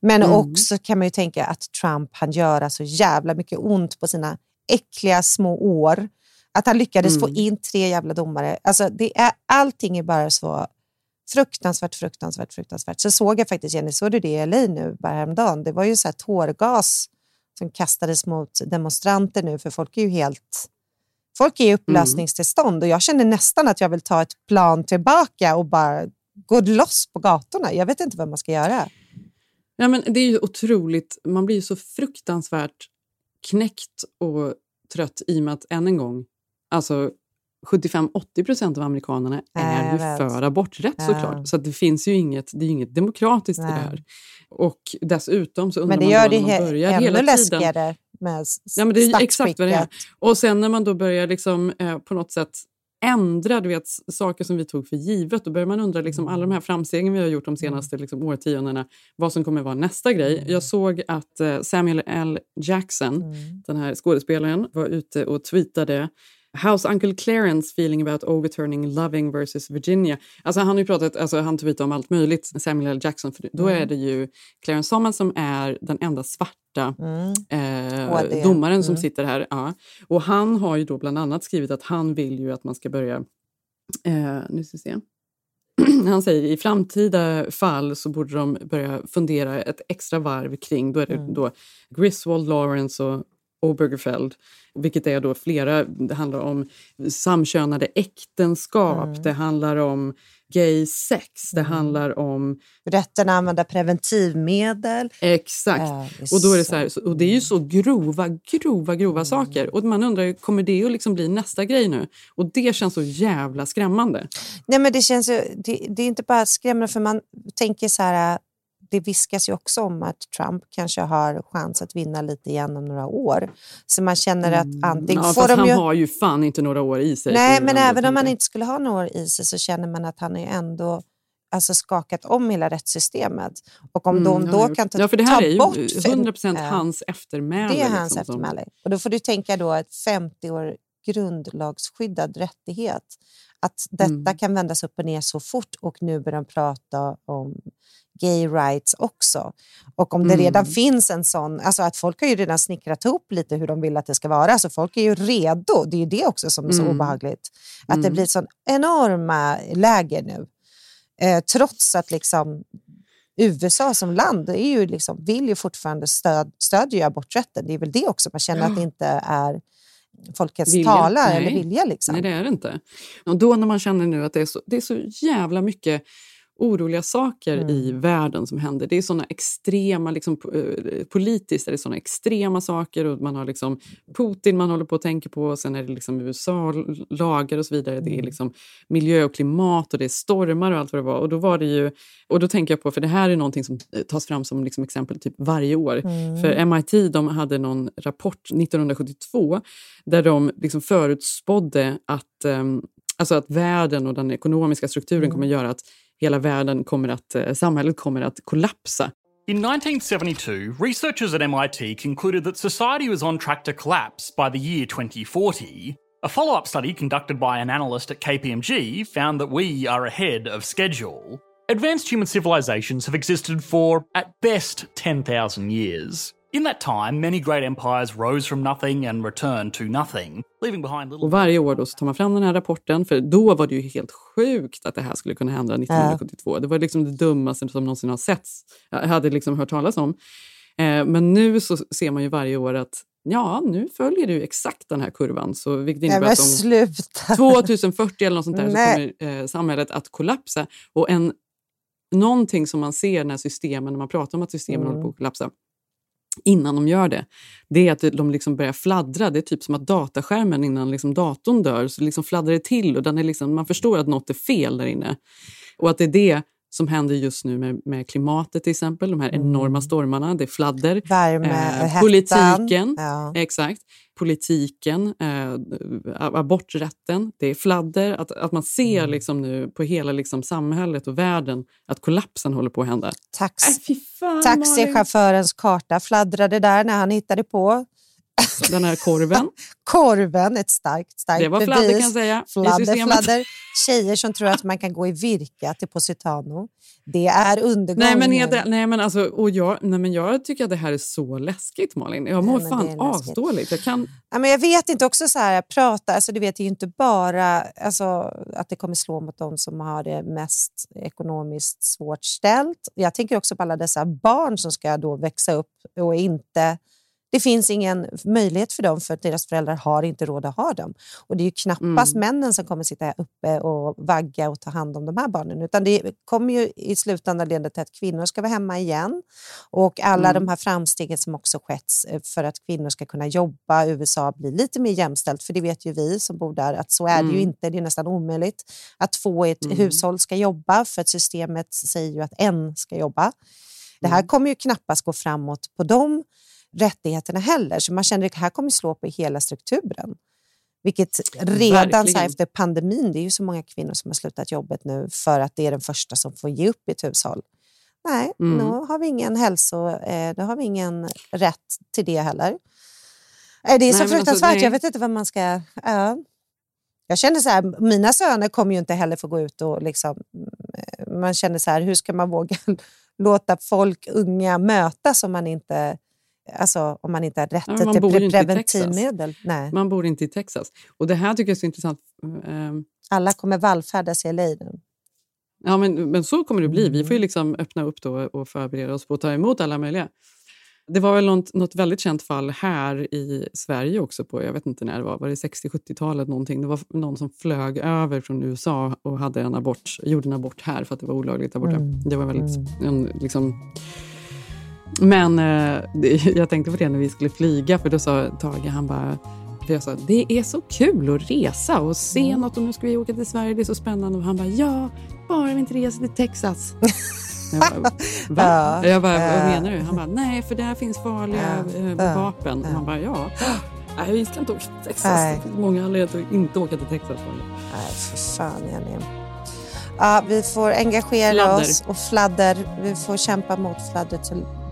F: Men
E: Mm.
F: också kan man ju tänka att Trump han göra så jävla mycket ont på sina äckliga små år. Att han lyckades få
E: Mm.
F: in tre jävla domare. Alltså det är, allting är bara så Fruktansvärt, fruktansvärt, fruktansvärt. Så såg jag faktiskt, Jenny, såg du det i LA nu bara häromdagen? Det var ju så här tårgas som kastades mot demonstranter nu, för folk är ju helt... Folk är i upplösningstillstånd och jag känner nästan att jag vill ta ett plan tillbaka och bara gå loss på gatorna. Jag vet inte vad man ska göra.
E: Ja, men det är ju otroligt, man blir ju så fruktansvärt knäckt och trött i och med att än en gång, alltså 75-80 procent av amerikanerna är ju för aborträtt
F: Ja.
E: såklart. Så att det finns ju inget, det är inget demokratiskt i det
F: Nej.
E: här. Och dessutom så undrar man när man
F: he-
E: börjar
F: ännu
E: hela tiden...
F: läskigare med
E: Ja, men det är exakt vad det är. Och sen när man då börjar liksom, eh, på något sätt ändra du vet, saker som vi tog för givet, då börjar man undra liksom, alla de här framstegen vi har gjort de senaste liksom, årtiondena, vad som kommer vara nästa grej. Jag såg att eh, Samuel L. Jackson, den här skådespelaren, var ute och tweetade How's Uncle Clarence feeling about overturning Loving versus Virginia? Alltså han har ju pratat, alltså han tweetar om allt möjligt, Samuel L. Jackson, för då
F: Mm.
E: är det ju Clarence Thomas som är den enda svarta eh,
F: HD.
E: domaren som
F: Mm.
E: sitter här. Ja. Och han har ju då bland annat skrivit att han vill ju att man ska börja... Eh, nu ska vi se. Han säger i framtida fall så borde de börja fundera ett extra varv kring, då är det
F: Mm.
E: då Griswold, Lawrence och Obergefell, vilket är då flera, det handlar om samkönade äktenskap,
F: Mm.
E: det handlar om gay sex, det handlar om
F: Rätten att använda preventivmedel.
E: Exakt.
F: Ja, det
E: och, då är det
F: så-
E: här, och det är ju så grova, grova, grova saker. Och man undrar, kommer det att liksom bli nästa grej nu? Och det känns så jävla skrämmande.
F: Nej, men det, känns ju, det, det är inte bara skrämmande, för man tänker så här... Det viskas ju också om att Trump kanske har chans att vinna lite igen om några år. Så man känner att antingen
E: Mm. Ja,
F: får de
E: han
F: ju...
E: har ju fan inte några år i sig.
F: Nej, men även om man
E: tänka.
F: inte skulle ha några år i sig så känner man att han är ändå alltså skakat om hela rättssystemet. Och om
E: Mm,
F: de då
E: han
F: kan ta,
E: Ja, för det här är ju
F: bort...
E: 100%
F: eh,
E: hans eftermäle.
F: Det är hans
E: liksom, som-
F: eftermäle. Och då får du tänka då ett 50 år grundlagsskyddad rättighet. Att detta
E: Mm.
F: kan vändas upp och ner så fort och nu börjar de prata om gay rights också. Och om det
E: Mm.
F: redan finns en sån, alltså att folk har ju redan snickrat ihop lite hur de vill att det ska vara, så folk är ju redo. Det är ju det också som är så
E: Mm.
F: obehagligt. Att det
E: Mm.
F: blir sån enorma läger nu. Eh, trots att liksom USA som land är ju liksom, vill ju fortfarande stöd, stödja aborträtten. Det är väl det också, man känner att det inte är folkets
E: Vilja.
F: tala eller vilja. Liksom.
E: Nej, det är det inte. Och då när man känner nu att det är så, det är så jävla mycket oroliga saker
F: Mm.
E: i världen som händer. Det är såna extrema, liksom, eh, politiskt är det såna extrema saker och man har liksom Putin man håller på att tänka på och sen är det liksom USA-lagar och så vidare. Det är
F: Mm.
E: liksom miljö och klimat och det är stormar och allt vad det var. Och då var det ju, och då tänker jag på, för det här är någonting som eh, tas fram som liksom exempel typ varje år.
F: Mm.
E: För MIT de hade någon rapport 1972 där de liksom förutspådde att, ehm, alltså att världen och den ekonomiska strukturen
F: Mm.
E: kommer göra att hela världen kommer att, eh, samhället kommer att kollapsa.
I: In 1972, researchers at MIT concluded that society was on track to collapse by the year 2040. A follow up study conducted by an analyst at KPMG found that we are ahead of schedule. Advanced human civilizations have existed for, at best, 10,000 years. In that time, many great empires rose from nothing and returned to nothing, leaving behind little.
E: Och varje år då så tar man fram den här rapporten, för då var det ju helt sjukt att det här skulle kunna hända 1972. Det var liksom det dummaste som någonsin har setts. Jag hade liksom hört talas om. Eh, men nu så ser man ju varje år att ja, nu följer ju exakt den här kurvan. Så, vilket
F: Nej,
E: innebär
F: men
E: att om
F: sluta!
E: 2040 eller något sånt där
F: Nej.
E: så kommer eh, samhället att kollapsa. Och en, någonting som man ser när systemen, när man pratar om att systemen
F: Mm.
E: håller på att kollapsa, innan de gör det, det är att de liksom börjar fladdra. Det är typ som att dataskärmen innan liksom datorn dör, så liksom fladdrar det till och den är liksom, man förstår att något är fel där inne. Och att det är det som händer just nu med, med klimatet till exempel, de här enorma stormarna, det är fladder.
F: Mm. Värme,
E: Eh,
F: hettan.
E: politiken,
F: Ja.
E: exakt. Politiken, eh, aborträtten, det är fladder. Att, att man ser
F: Mm.
E: liksom nu på hela liksom samhället och världen att kollapsen håller på att hända.
F: Tax,
E: Äh,
F: taxichaufförens karta fladdrade där när han hittade på
E: Den här korven.
F: Korven, ett starkt, starkt
E: Det var
F: bevis.
E: fladder kan jag säga,
F: Fladder, fladder. Tjejer som tror att man kan gå i virka till Positano. Det är undergången.
E: Nej men, Eda, nej, men, alltså, och jag, nej, men jag tycker att det här är så läskigt Malin. Jag mår
F: Nej,
E: fan asdåligt. Jag kan...
F: Ja, men jag vet inte också så här, prata, alltså du vet det är ju inte bara alltså, att det kommer slå mot de som har det mest ekonomiskt svårt ställt. Jag tänker också på alla dessa barn som ska då växa upp och inte det finns ingen möjlighet för dem för att deras föräldrar har inte råd att ha dem. Och det är ju knappast
E: Mm.
F: männen som kommer sitta här uppe och vagga och ta hand om de här barnen. Utan det kommer ju i slutändan leda till att kvinnor ska vara hemma igen. Och alla
E: Mm.
F: de här framstegen som också skett eh, för att kvinnor ska kunna jobba i USA blir lite mer jämställt. För det vet ju vi som bor där att så är det ju
E: Mm.
F: inte. Det är nästan omöjligt att två i ett
E: Mm.
F: hushåll ska jobba för att systemet säger ju att en ska jobba. Det
E: Mm.
F: här kommer ju knappast gå framåt på de rättigheterna heller. Så man känner att det här kommer slå på hela strukturen. Vilket redan så efter pandemin, det är ju så många kvinnor som har slutat jobbet nu för att det är den första som får ge upp i ett hushåll. Nej,
E: Mm.
F: nu har vi ingen hälso, eh, då har vi ingen rätt till det heller. Eh, det är så
E: Nej, alltså,
F: fruktansvärt,
E: nej.
F: jag vet inte vad man ska... Ja. Jag känner så här, mina söner kommer ju inte heller få gå ut och liksom... mm, Man känner så här, hur ska man våga låta folk, unga, mötas om man inte, alltså, om man inte har rätt
E: Ja,
F: till pre- preventivmedel? Nej.
E: Man bor inte i Texas. Och det här tycker jag är så intressant. Ehm,
F: Alla kommer vallfärdas i LA nu.
E: Ja, men, men så kommer det bli. Vi
F: Mm.
E: får ju liksom öppna upp då och förbereda oss på att ta emot alla möjliga. Det var väl något, något väldigt känt fall här i Sverige också på, jag vet inte när det var, var det 60-70-talet någonting? Det var någon som flög över från USA och hade en abort, gjorde en abort här för att det var olagligt där borta.
F: Mm.
E: Det var väldigt, en, liksom... Men eh, jag tänkte på det när vi skulle flyga, för då sa Tage, han bara, för jag sa, det är så kul att resa och se
F: Mm.
E: något och nu ska vi åka till Sverige, det är så spännande. Och han bara, ja, bara vi inte reser till Texas. Jag bara, Va?
F: Ja,
E: jag bara, vad
F: ja.
E: menar du? Han bara, nej för där finns farliga eh, vapen. Och man bara, ja. Nej, vi ska inte åka till Texas.
F: Nej.
E: Det finns många anledningar att inte åka till Texas.
F: Nej, för fan Jenny. Ja, vi får engagera
E: Fladder.
F: oss och fladder. Vi får kämpa mot fladder så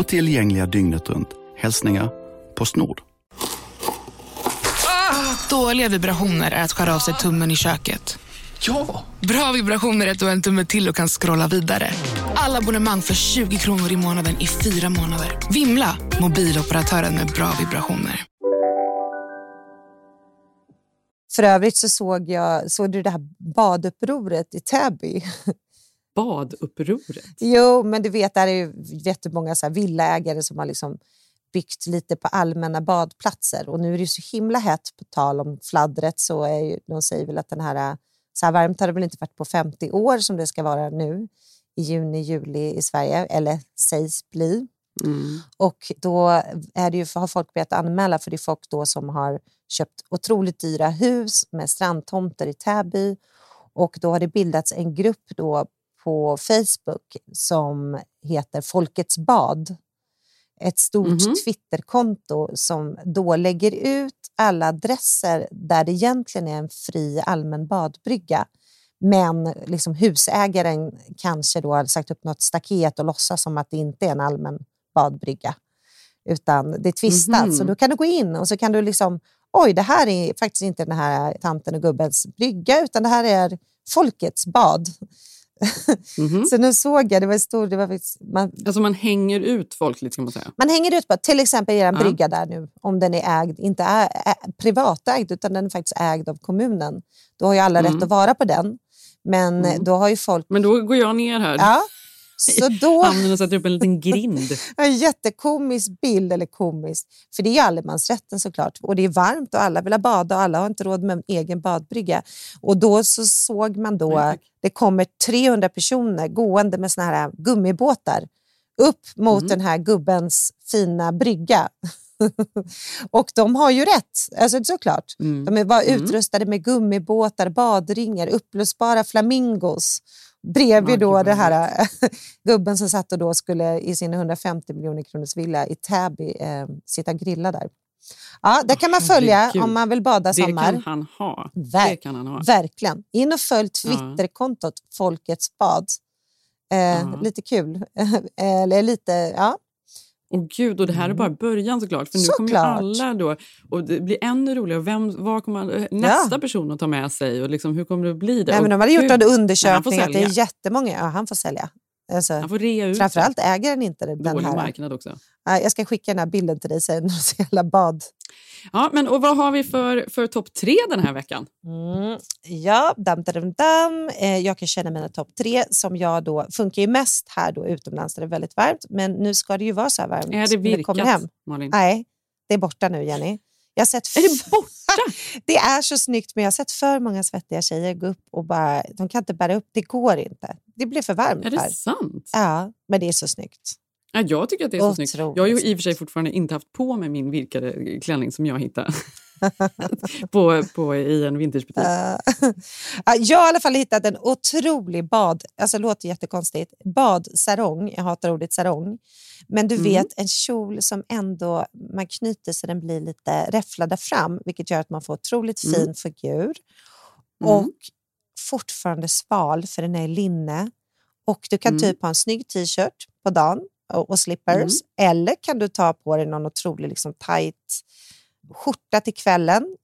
J: och tillgängliga dygnet runt. Hälsningar Postnord.
K: Dåliga vibrationer är att skära av sig tummen i köket.
J: Ja!
K: Bra vibrationer är att du har en tumme till och kan scrolla vidare. Alla abonnemang för 20 kronor i månaden i fyra månader. Vimla! Mobiloperatören med bra vibrationer.
F: För övrigt så såg jag såg du det här badupproret i Täby.
E: Badupproret?
F: Jo, men du vet, där är ju jättemånga så här villaägare som har liksom byggt lite på allmänna badplatser. Och nu är det ju så himla hett, på tal om fladdret, så är ju, de säger väl att den här, så här varmt har det väl inte varit på 50 år som det ska vara nu i juni, juli i Sverige, eller sägs bli.
E: Mm.
F: Och då är det ju, har folk börjat anmäla för det är folk då som har köpt otroligt dyra hus med strandtomter i Täby. Och då har det bildats en grupp då på Facebook som heter Folkets bad. Ett stort
E: Mhm.
F: Twitterkonto som då lägger ut alla adresser där det egentligen är en fri allmän badbrygga. Men liksom husägaren kanske då har sagt upp något staket och låtsas som att det inte är en allmän badbrygga. Utan det är tvistat.
E: Mhm.
F: Så då kan du gå in och så kan du liksom, oj det här är faktiskt inte den här tanten och gubbens brygga utan det här är folkets bad.
E: Mhm.
F: Så nu såg jag, det var stor, det var faktiskt, man,
E: Alltså man hänger ut folk lite kan man säga.
F: man hänger ut på, till exempel er
E: Ja.
F: brygga där nu, om den är ägd, inte är, ä, privatägd utan den är faktiskt ägd av kommunen. Då har ju alla
E: Mm.
F: rätt att vara på den. Men eh, då har ju folk...
E: Men då går jag ner här.
F: Ja, så då...
E: Hamnen och sätter upp en liten grind.
F: En jättekomisk bild, eller komisk. För det är allemansrätten såklart. Och det är varmt och alla vill ha bada och alla har inte råd med en egen badbrygga. Och då så såg man då, det kommer 300 personer gående med såna här gummibåtar upp mot
E: Mm.
F: den här gubbens fina brygga. och de har ju rätt, alltså såklart.
E: Mm.
F: De var
E: Mm.
F: utrustade med gummibåtar, badringar, upplösbara flamingos. Bredvid då det här gubben som satt och då skulle i sin 150 miljoner kronors villa i Täby eh, sitta och grilla där. Ja, det kan man följa om man vill bada
E: Det
F: sommar.
E: kan han ha.
F: Ver-
E: Det kan han ha.
F: Verkligen. In och följ Twitterkontot Folkets bad. Eh,
E: Ja.
F: Lite kul. Eller lite, ja.
E: Och gud, och det här är bara början såklart. För nu kommer
F: Såklart.
E: alla då, och det blir ännu roligare. Vem, vad kommer man- nästa person att ta med sig? Och liksom, hur kommer det att bli? Det?
F: Nej, men de hade gjort en undersökning att det är jättemånga. Ja, han får sälja. Alltså,
E: Han får rea ut
F: framförallt äger den inte den
E: Dålig
F: här.
E: marknad också.
F: Ja, Jag ska skicka den här bilden till dig sen ser alla bad.
E: Ja, men och vad har vi för, för topp tre den här veckan?
F: Mm. Ja, dam, dam, dam. Eh, jag kan känna mina topp tre som jag då funkar ju mest här då utomlands där det är väldigt varmt. Men nu ska det ju vara så här varmt
E: Är det
F: när
E: virkat,
F: hem.
E: Malin?
F: Nej, det är borta nu Jenny. Jag har sett
E: Är det borta?
F: det är så snyggt men jag har sett för många svettiga tjejer gå upp och bara, de kan inte bära upp, det går inte. Det blir för varmt
E: Är det
F: här.
E: sant?
F: Ja, men det är så snyggt.
E: Ja, jag tycker att det är så snyggt. Jag har ju i och för sig fortfarande inte haft på mig min virkade klänning som jag hittade på, på, i en vintagebutik.
F: Ja, jag har i alla fall hittat en otrolig bad, alltså det låter jättekonstigt, badsarong. Jag hatar ordet sarong. Men du
E: Mm.
F: vet en kjol som ändå man knyter så den blir lite räfflad fram, vilket gör att man får otroligt
E: Mm.
F: fin figur.
E: Mm.
F: Och fortfarande sval för den är i linne. Och du kan
E: Mm.
F: typ ha en snygg t-shirt på dagen och, slippers.
E: Mm.
F: Eller kan du ta på dig någon otrolig liksom, tight skjorta till kvällen.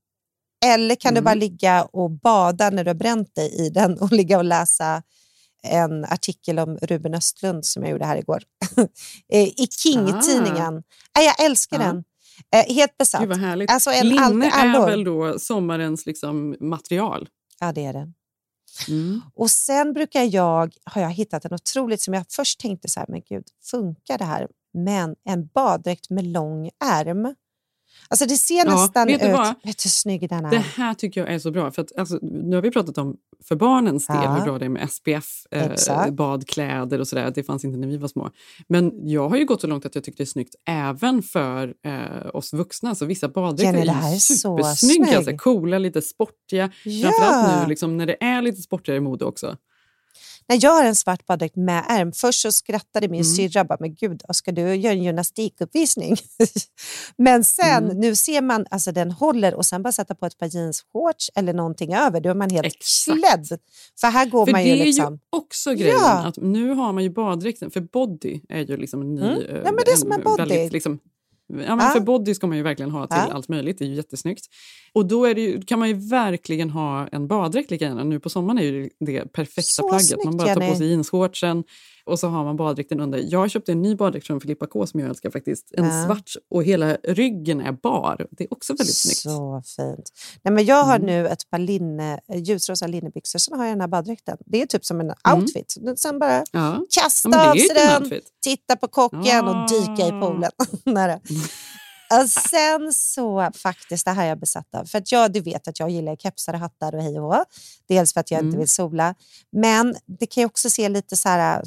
F: Eller kan du
E: Mm.
F: bara ligga och bada när du har bränt dig i den och ligga och läsa en artikel om Ruben Östlund som jag gjorde här igår. Eh, I King-tidningen. Ah. Jag älskar
E: Ja.
F: den. Eh, helt besatt.
E: Gud vad härligt.
F: Alltså en
E: Linne
F: all-
E: är väl då sommarens liksom, material?
F: Ja, det är det.
E: Mm.
F: Och sen brukar jag, har jag hittat en otroligt som jag först tänkte så här, men gud, funkar det här? Men en baddräkt med lång ärm. Alltså det ser
E: Ja,
F: nästan
E: vet du
F: ut...
E: vad?
F: Vet du hur snygg den är?
E: Det här tycker jag är så bra. För att, alltså, nu har vi pratat om för barnens del
F: Ja.
E: hur bra det är med SPF, eh, badkläder och sådär. Det fanns inte när vi var små. Men jag har ju gått så långt att jag tycker det är snyggt även för eh, oss vuxna. Så vissa baddräkter
F: Jenny,
E: är
F: är så
E: supersnygga.
F: snygg.
E: Så här, coola, lite sportiga.
F: Ja.
E: Framförallt nu liksom, när det är lite sportigare mode också.
F: När jag har en svart baddräkt med ärm, först så skrattade min
E: Mm.
F: syrra bara, men gud, ska du göra en gymnastikuppvisning? men sen,
E: Mm.
F: nu ser man, alltså den håller och sen bara sätta på ett par jeansshorts eller någonting över, då är man helt
E: Exakt.
F: klädd. För här går
E: För
F: man
E: det
F: ju
E: är
F: liksom...
E: ju också grejen.
F: Ja.
E: Att nu har man ju baddräkten, för body är ju liksom en ny...
F: Mm.
E: eh,
F: Ja, men det är som en body.
E: Väldigt, liksom, ja, men
F: Ja.
E: För body ska man ju verkligen ha till
F: Ja.
E: allt möjligt. Det är ju jättesnyggt. Och då ju, kan man ju verkligen ha en baddräkt lika gärna. Nu på sommaren är ju det perfekta
F: Så
E: plagget.
F: snyggt,
E: man bara tar på sig jeansshortsen och så har man baddräkten under. Jag köpte en ny baddräkt från Filippa K som jag älskar faktiskt. En
F: Ja.
E: svart och hela ryggen är bar. Det är också väldigt snyggt.
F: Så fint. Nej, men jag har
E: Mm.
F: nu ett par linne, eh, ljusrosa linnebyxor, så har jag den här baddräkten. Det är typ som en
E: Mm.
F: outfit. Sen bara
E: Ja.
F: kasta
E: Ja,
F: av
E: ju
F: sig
E: en
F: den,
E: outfit.
F: titta på kocken och dyka i
E: Ah.
F: poolen. Nära. Och sen så faktiskt, det här är jag besatt av. För att jag, du vet att jag gillar kepsar och hattar och hej och hå. Dels för att jag inte
E: Mm.
F: vill sola. Men det kan ju också se lite så här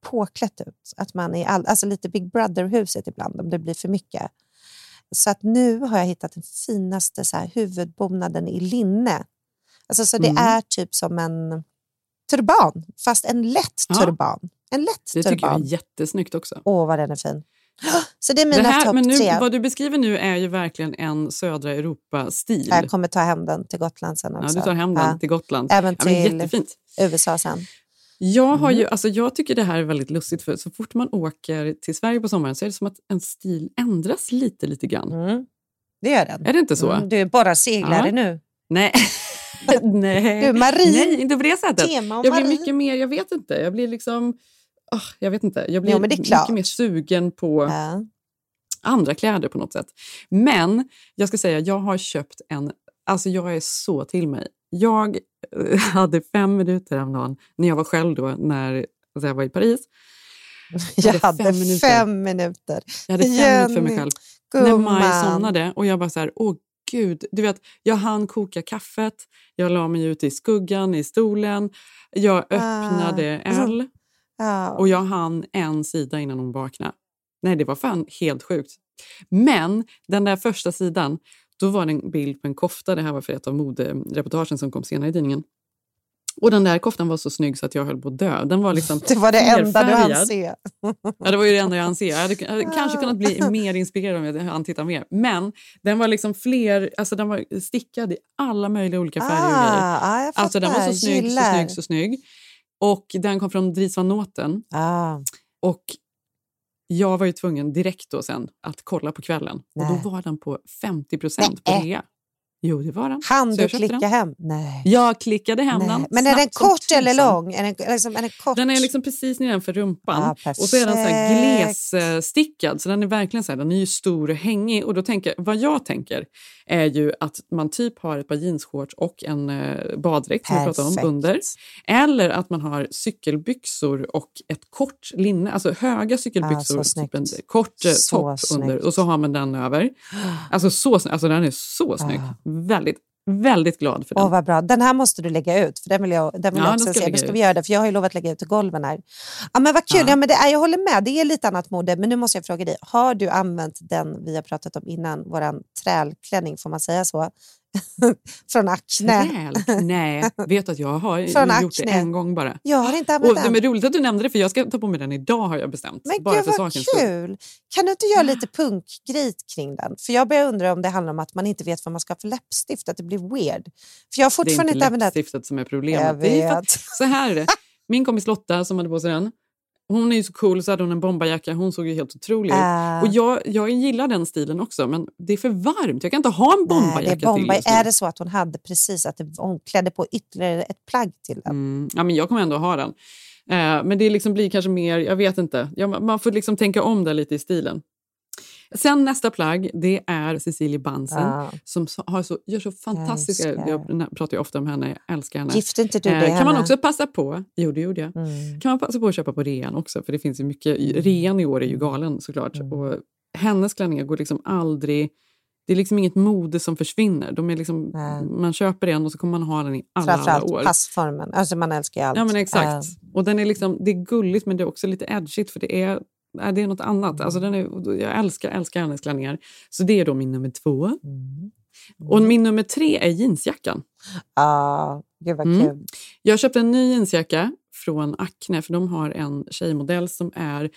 F: påklätt ut. Att man är all, alltså lite Big Brother-huset ibland om det blir för mycket. Så att nu har jag hittat den finaste så här, huvudbonaden i linne. Alltså, så det
E: Mm.
F: är typ som en turban, fast en lätt
E: Ja.
F: turban. En lätt
E: Det tycker jag är
F: turban.
E: jättesnyggt också.
F: Åh, vad den är fin. Så det är
E: Det
F: mina
E: här,
F: topp
E: men nu,
F: tre.
E: vad du beskriver nu är ju verkligen en södra Europa-stil.
F: Jag kommer ta hem den till Gotland sen
E: Ja,
F: också.
E: du tar hem den
F: Ja.
E: till Gotland.
F: Även
E: ja,
F: till
E: jättefint.
F: USA sen.
E: Jag, har
F: Mm.
E: ju, alltså jag tycker det här är väldigt lustigt för så fort man åker till Sverige på sommaren så är det som att en stil ändras lite, lite grann.
F: Mm. Det gör den.
E: Är det inte så?
F: Mm, du är bara seglare
E: Ja.
F: nu.
E: Nej. Nej,
F: Du, Marie.
E: Nej, inte på det sättet. Jag blir
F: Marie.
E: mycket mer, jag vet inte, jag blir liksom, ah, jag vet inte, jag blir
F: klart.
E: mycket mer sugen på andra kläder på något sätt. Men jag ska säga, jag har köpt en, alltså jag är så till mig. Jag eh, hade fem minuter häromdagen när jag var själv då, när alltså jag var i Paris.
F: Jag hade fem minuter.
E: Jag hade fem minuter för mig
F: Jenny,
E: själv. När Maj somnade och jag bara så här, åh gud. Du vet, jag hann koka kaffet, jag la mig ute i skuggan i stolen, jag öppnade
F: Ah.
E: L och jag hann en sida innan hon vaknade. Nej, det var fan helt sjukt. Men den där första sidan, då var det en bild på en kofta. Det här var för ett av modereportagen som kom senare i tidningen. Och den där koftan var så snygg så att jag höll på att dö. Den var liksom
F: Det var det enda du hann se.
E: Ja, det var ju det enda jag hann se. Jag hade, jag hade kanske kunnat bli mer inspirerad om jag hann titta mer. Men den var liksom fler, alltså den var stickad i alla möjliga olika färger.
F: Ah, ah, jag
E: Alltså den var så snygg, så snygg, så snygg. Och den kom från Dries van Noten.
F: Ah.
E: Och jag var ju tvungen direkt då sen att kolla på kvällen. Och
F: Nej.
E: då var den på 50 procent på rea. Jo, det var den.
F: Han
E: Så
F: du klicka
E: den.
F: hem? Nej.
E: Jag klickade hem
F: Nej.
E: den.
F: Men är den kort eller lång? Är den, liksom, är den kort?
E: Den är liksom precis nedanför rumpan.
F: Ah,
E: och så är den så här
F: perfekt.
E: glesstickad, så den är verkligen så här, den är ju stor och hängig. Och då tänker, vad jag tänker är ju att man typ har ett par jeansshorts och en eh, baddräkt som vi pratade om
F: Perfekt.
E: under. Eller att man har cykelbyxor och ett kort linne, alltså höga cykelbyxor,
F: Ah,
E: typ en kort eh, topp
F: snyggt.
E: under och så har man den över. Alltså, så, alltså den är så snygg.
F: Ah.
E: Väldigt, väldigt glad för den.
F: Åh, vad bra. Den här måste du lägga ut, för den vill jag, den vill
E: Ja,
F: jag också
E: ska
F: se. Nu ska vi göra det, för jag har ju lovat att lägga ut golven här. Ja, men vad kul. Ja. men det är, jag håller med, det är lite annat mode. Men nu måste jag fråga dig, har du använt den vi har pratat om innan, våran trälklänning, får man säga så? Från Acne.
E: Träl? Nej, vet att jag har
F: Från
E: gjort det
F: Acne.
E: en gång bara.
F: Jag har inte använt
E: Och,
F: den.
E: men roligt att du nämnde det, för jag ska ta på mig den idag har jag bestämt.
F: Men
E: bara
F: gud
E: för
F: vad
E: sakens skull.
F: kul! Kan du inte göra lite punkgrej kring den? För jag börjar undra om det handlar om att man inte vet vad man ska ha för läppstift, att det blir weird. För jag har
E: Det är
F: fortfarande
E: inte
F: inte
E: läppstiftet som är problemet.
F: Jag
E: Det är
F: vet.
E: så här är det. Min kompis Lotta som hade på sig den, hon är ju så cool, så hade hon en bombarjacka, hon såg ju helt otrolig ut.
F: Ah.
E: Och jag, jag gillar den stilen också, men det är för varmt. Jag kan inte ha en
F: Nej,
E: bombarjacka
F: är, bomba.
E: till
F: är det så att hon hade precis att det, hon klädde på ytterligare ett plagg till den?
E: Mm. Ja, men jag kommer ändå ha den. Eh, men det liksom blir kanske mer, jag vet inte. Ja, man- man får liksom tänka om där lite i stilen. Sen nästa plagg, det är Cecilie Bansen
F: Ja.
E: som har så, gör så fantastiska...
F: Älskar.
E: Jag pratar ju ofta om henne, jag älskar henne.
F: Gifte inte du
E: Eh,
F: dig
E: Kan man
F: henne?
E: också passa på, jo det gjorde jag,
F: Mm.
E: kan man passa på att köpa på rean också för det finns ju mycket, rean i år är ju galen såklart.
F: Mm.
E: Och hennes klänningar går liksom aldrig, det är liksom inget mode som försvinner. De är liksom, man köper en och så kommer man ha den i alla, alla
F: Framförallt
E: år.
F: passformen. Alltså man älskar ju allt.
E: Ja men exakt.
F: Eh,
E: Och den är liksom, det är gulligt men det är också lite edgigt för det är, nej, det är något annat. Alltså den är, jag älskar, älskar hennes klänningar. Så det är då min nummer två.
F: Mm.
E: Och min nummer tre är jeansjackan.
F: Ja, gud vad
E: Mm.
F: kul.
E: Jag köpte en ny jeansjacka från Acne för de har en tjejmodell som är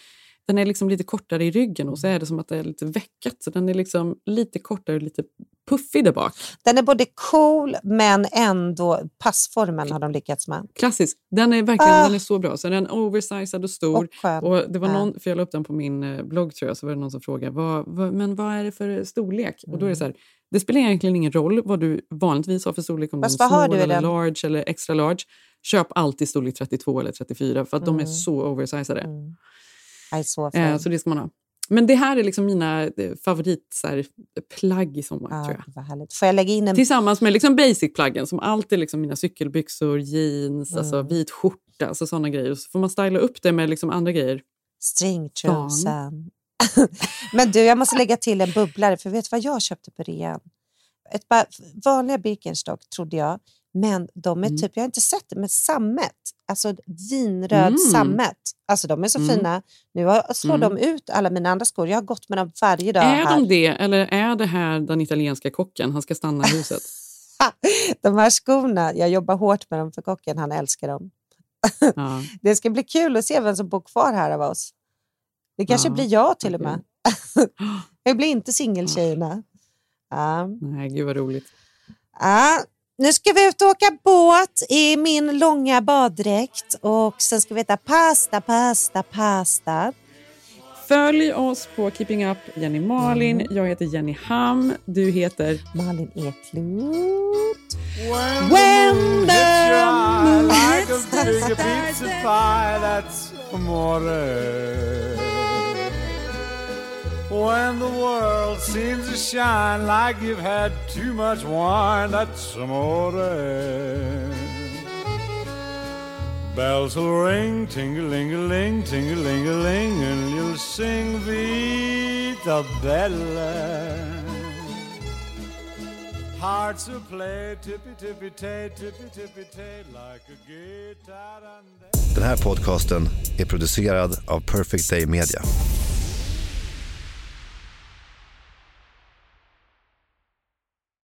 E: den är liksom lite kortare i ryggen och så är det som att det är lite veckat. Så den är liksom lite kortare och lite puffig där bak.
F: Den är både cool men ändå passformen har de lyckats med.
E: Klassisk. Den är verkligen
F: Ah.
E: den är så bra. Så den är oversized och stor.
F: Och.
E: Och det var någon, för jag la upp den på min eh, blogg tror jag, så var det någon som frågade vad, vad, men vad är det för storlek? Och då är
F: Mm.
E: det så här, det spelar egentligen ingen roll vad du vanligtvis har för storlek, om
F: Fast
E: är
F: du i
E: eller
F: den?
E: large eller extra large. Köp alltid storlek 32 eller 34 för att de är
F: Mm.
E: så oversizade.
F: Aj, så
E: Eh, så det ska man ha. Men det här är liksom mina eh, favorit så här, plagg i sommar.
F: Ja,
E: tror jag.
F: vad härligt. Får jag lägga in en...
E: Tillsammans med liksom basic-plaggen som alltid liksom mina cykelbyxor, jeans, alltså
F: Mm.
E: vit skjorta, alltså sådana grejer. Så får man styla upp det med liksom andra grejer.
F: Stringtrosan. Men du, jag måste lägga till en bubblare, för vet du vad jag köpte på rean? Ett par vanliga Birkenstock trodde jag, men de är
E: Mm.
F: typ, jag har inte sett det, men sammet. Alltså vinröd
E: Mm.
F: sammet. Alltså de är så
E: Mm.
F: fina. Nu har- slår
E: Mm.
F: de ut alla mina andra skor. Jag har gått med dem varje dag
E: Är
F: här.
E: de det, eller är det här den italienska kocken? Han ska stanna i huset.
F: De här skorna, jag jobbar hårt med dem för kocken, han älskar dem.
E: Ja.
F: Det ska bli kul att se vem som bor kvar här av oss. Det kanske
E: Ja,
F: blir jag till och med. jag blir inte singeltjejerna. Ja.
E: Nej, gud vad roligt.
F: Ja, nu ska vi ut och åka båt i min långa baddräkt och sen ska vi äta pasta, pasta, pasta.
E: Följ oss på Keeping Up Jenny Malin.
F: Mm.
E: Jag heter Jenny Ham. Du heter?
F: Malin Eklund. When the moon
L: like a
F: hits
L: big
F: the
L: pizza pie, that's amore. When the world seems to shine like you've had too much wine, that's amore. Bells will ring, ting-a-ling-a-ling, ting-a-ling-a-ling, and you'll sing Vita Bella. Hearts will play tippy-tippy-tay, tippy-tippy-tay, like a guitar. and...
M: Den här podcasten är producerad av Perfect Day Media.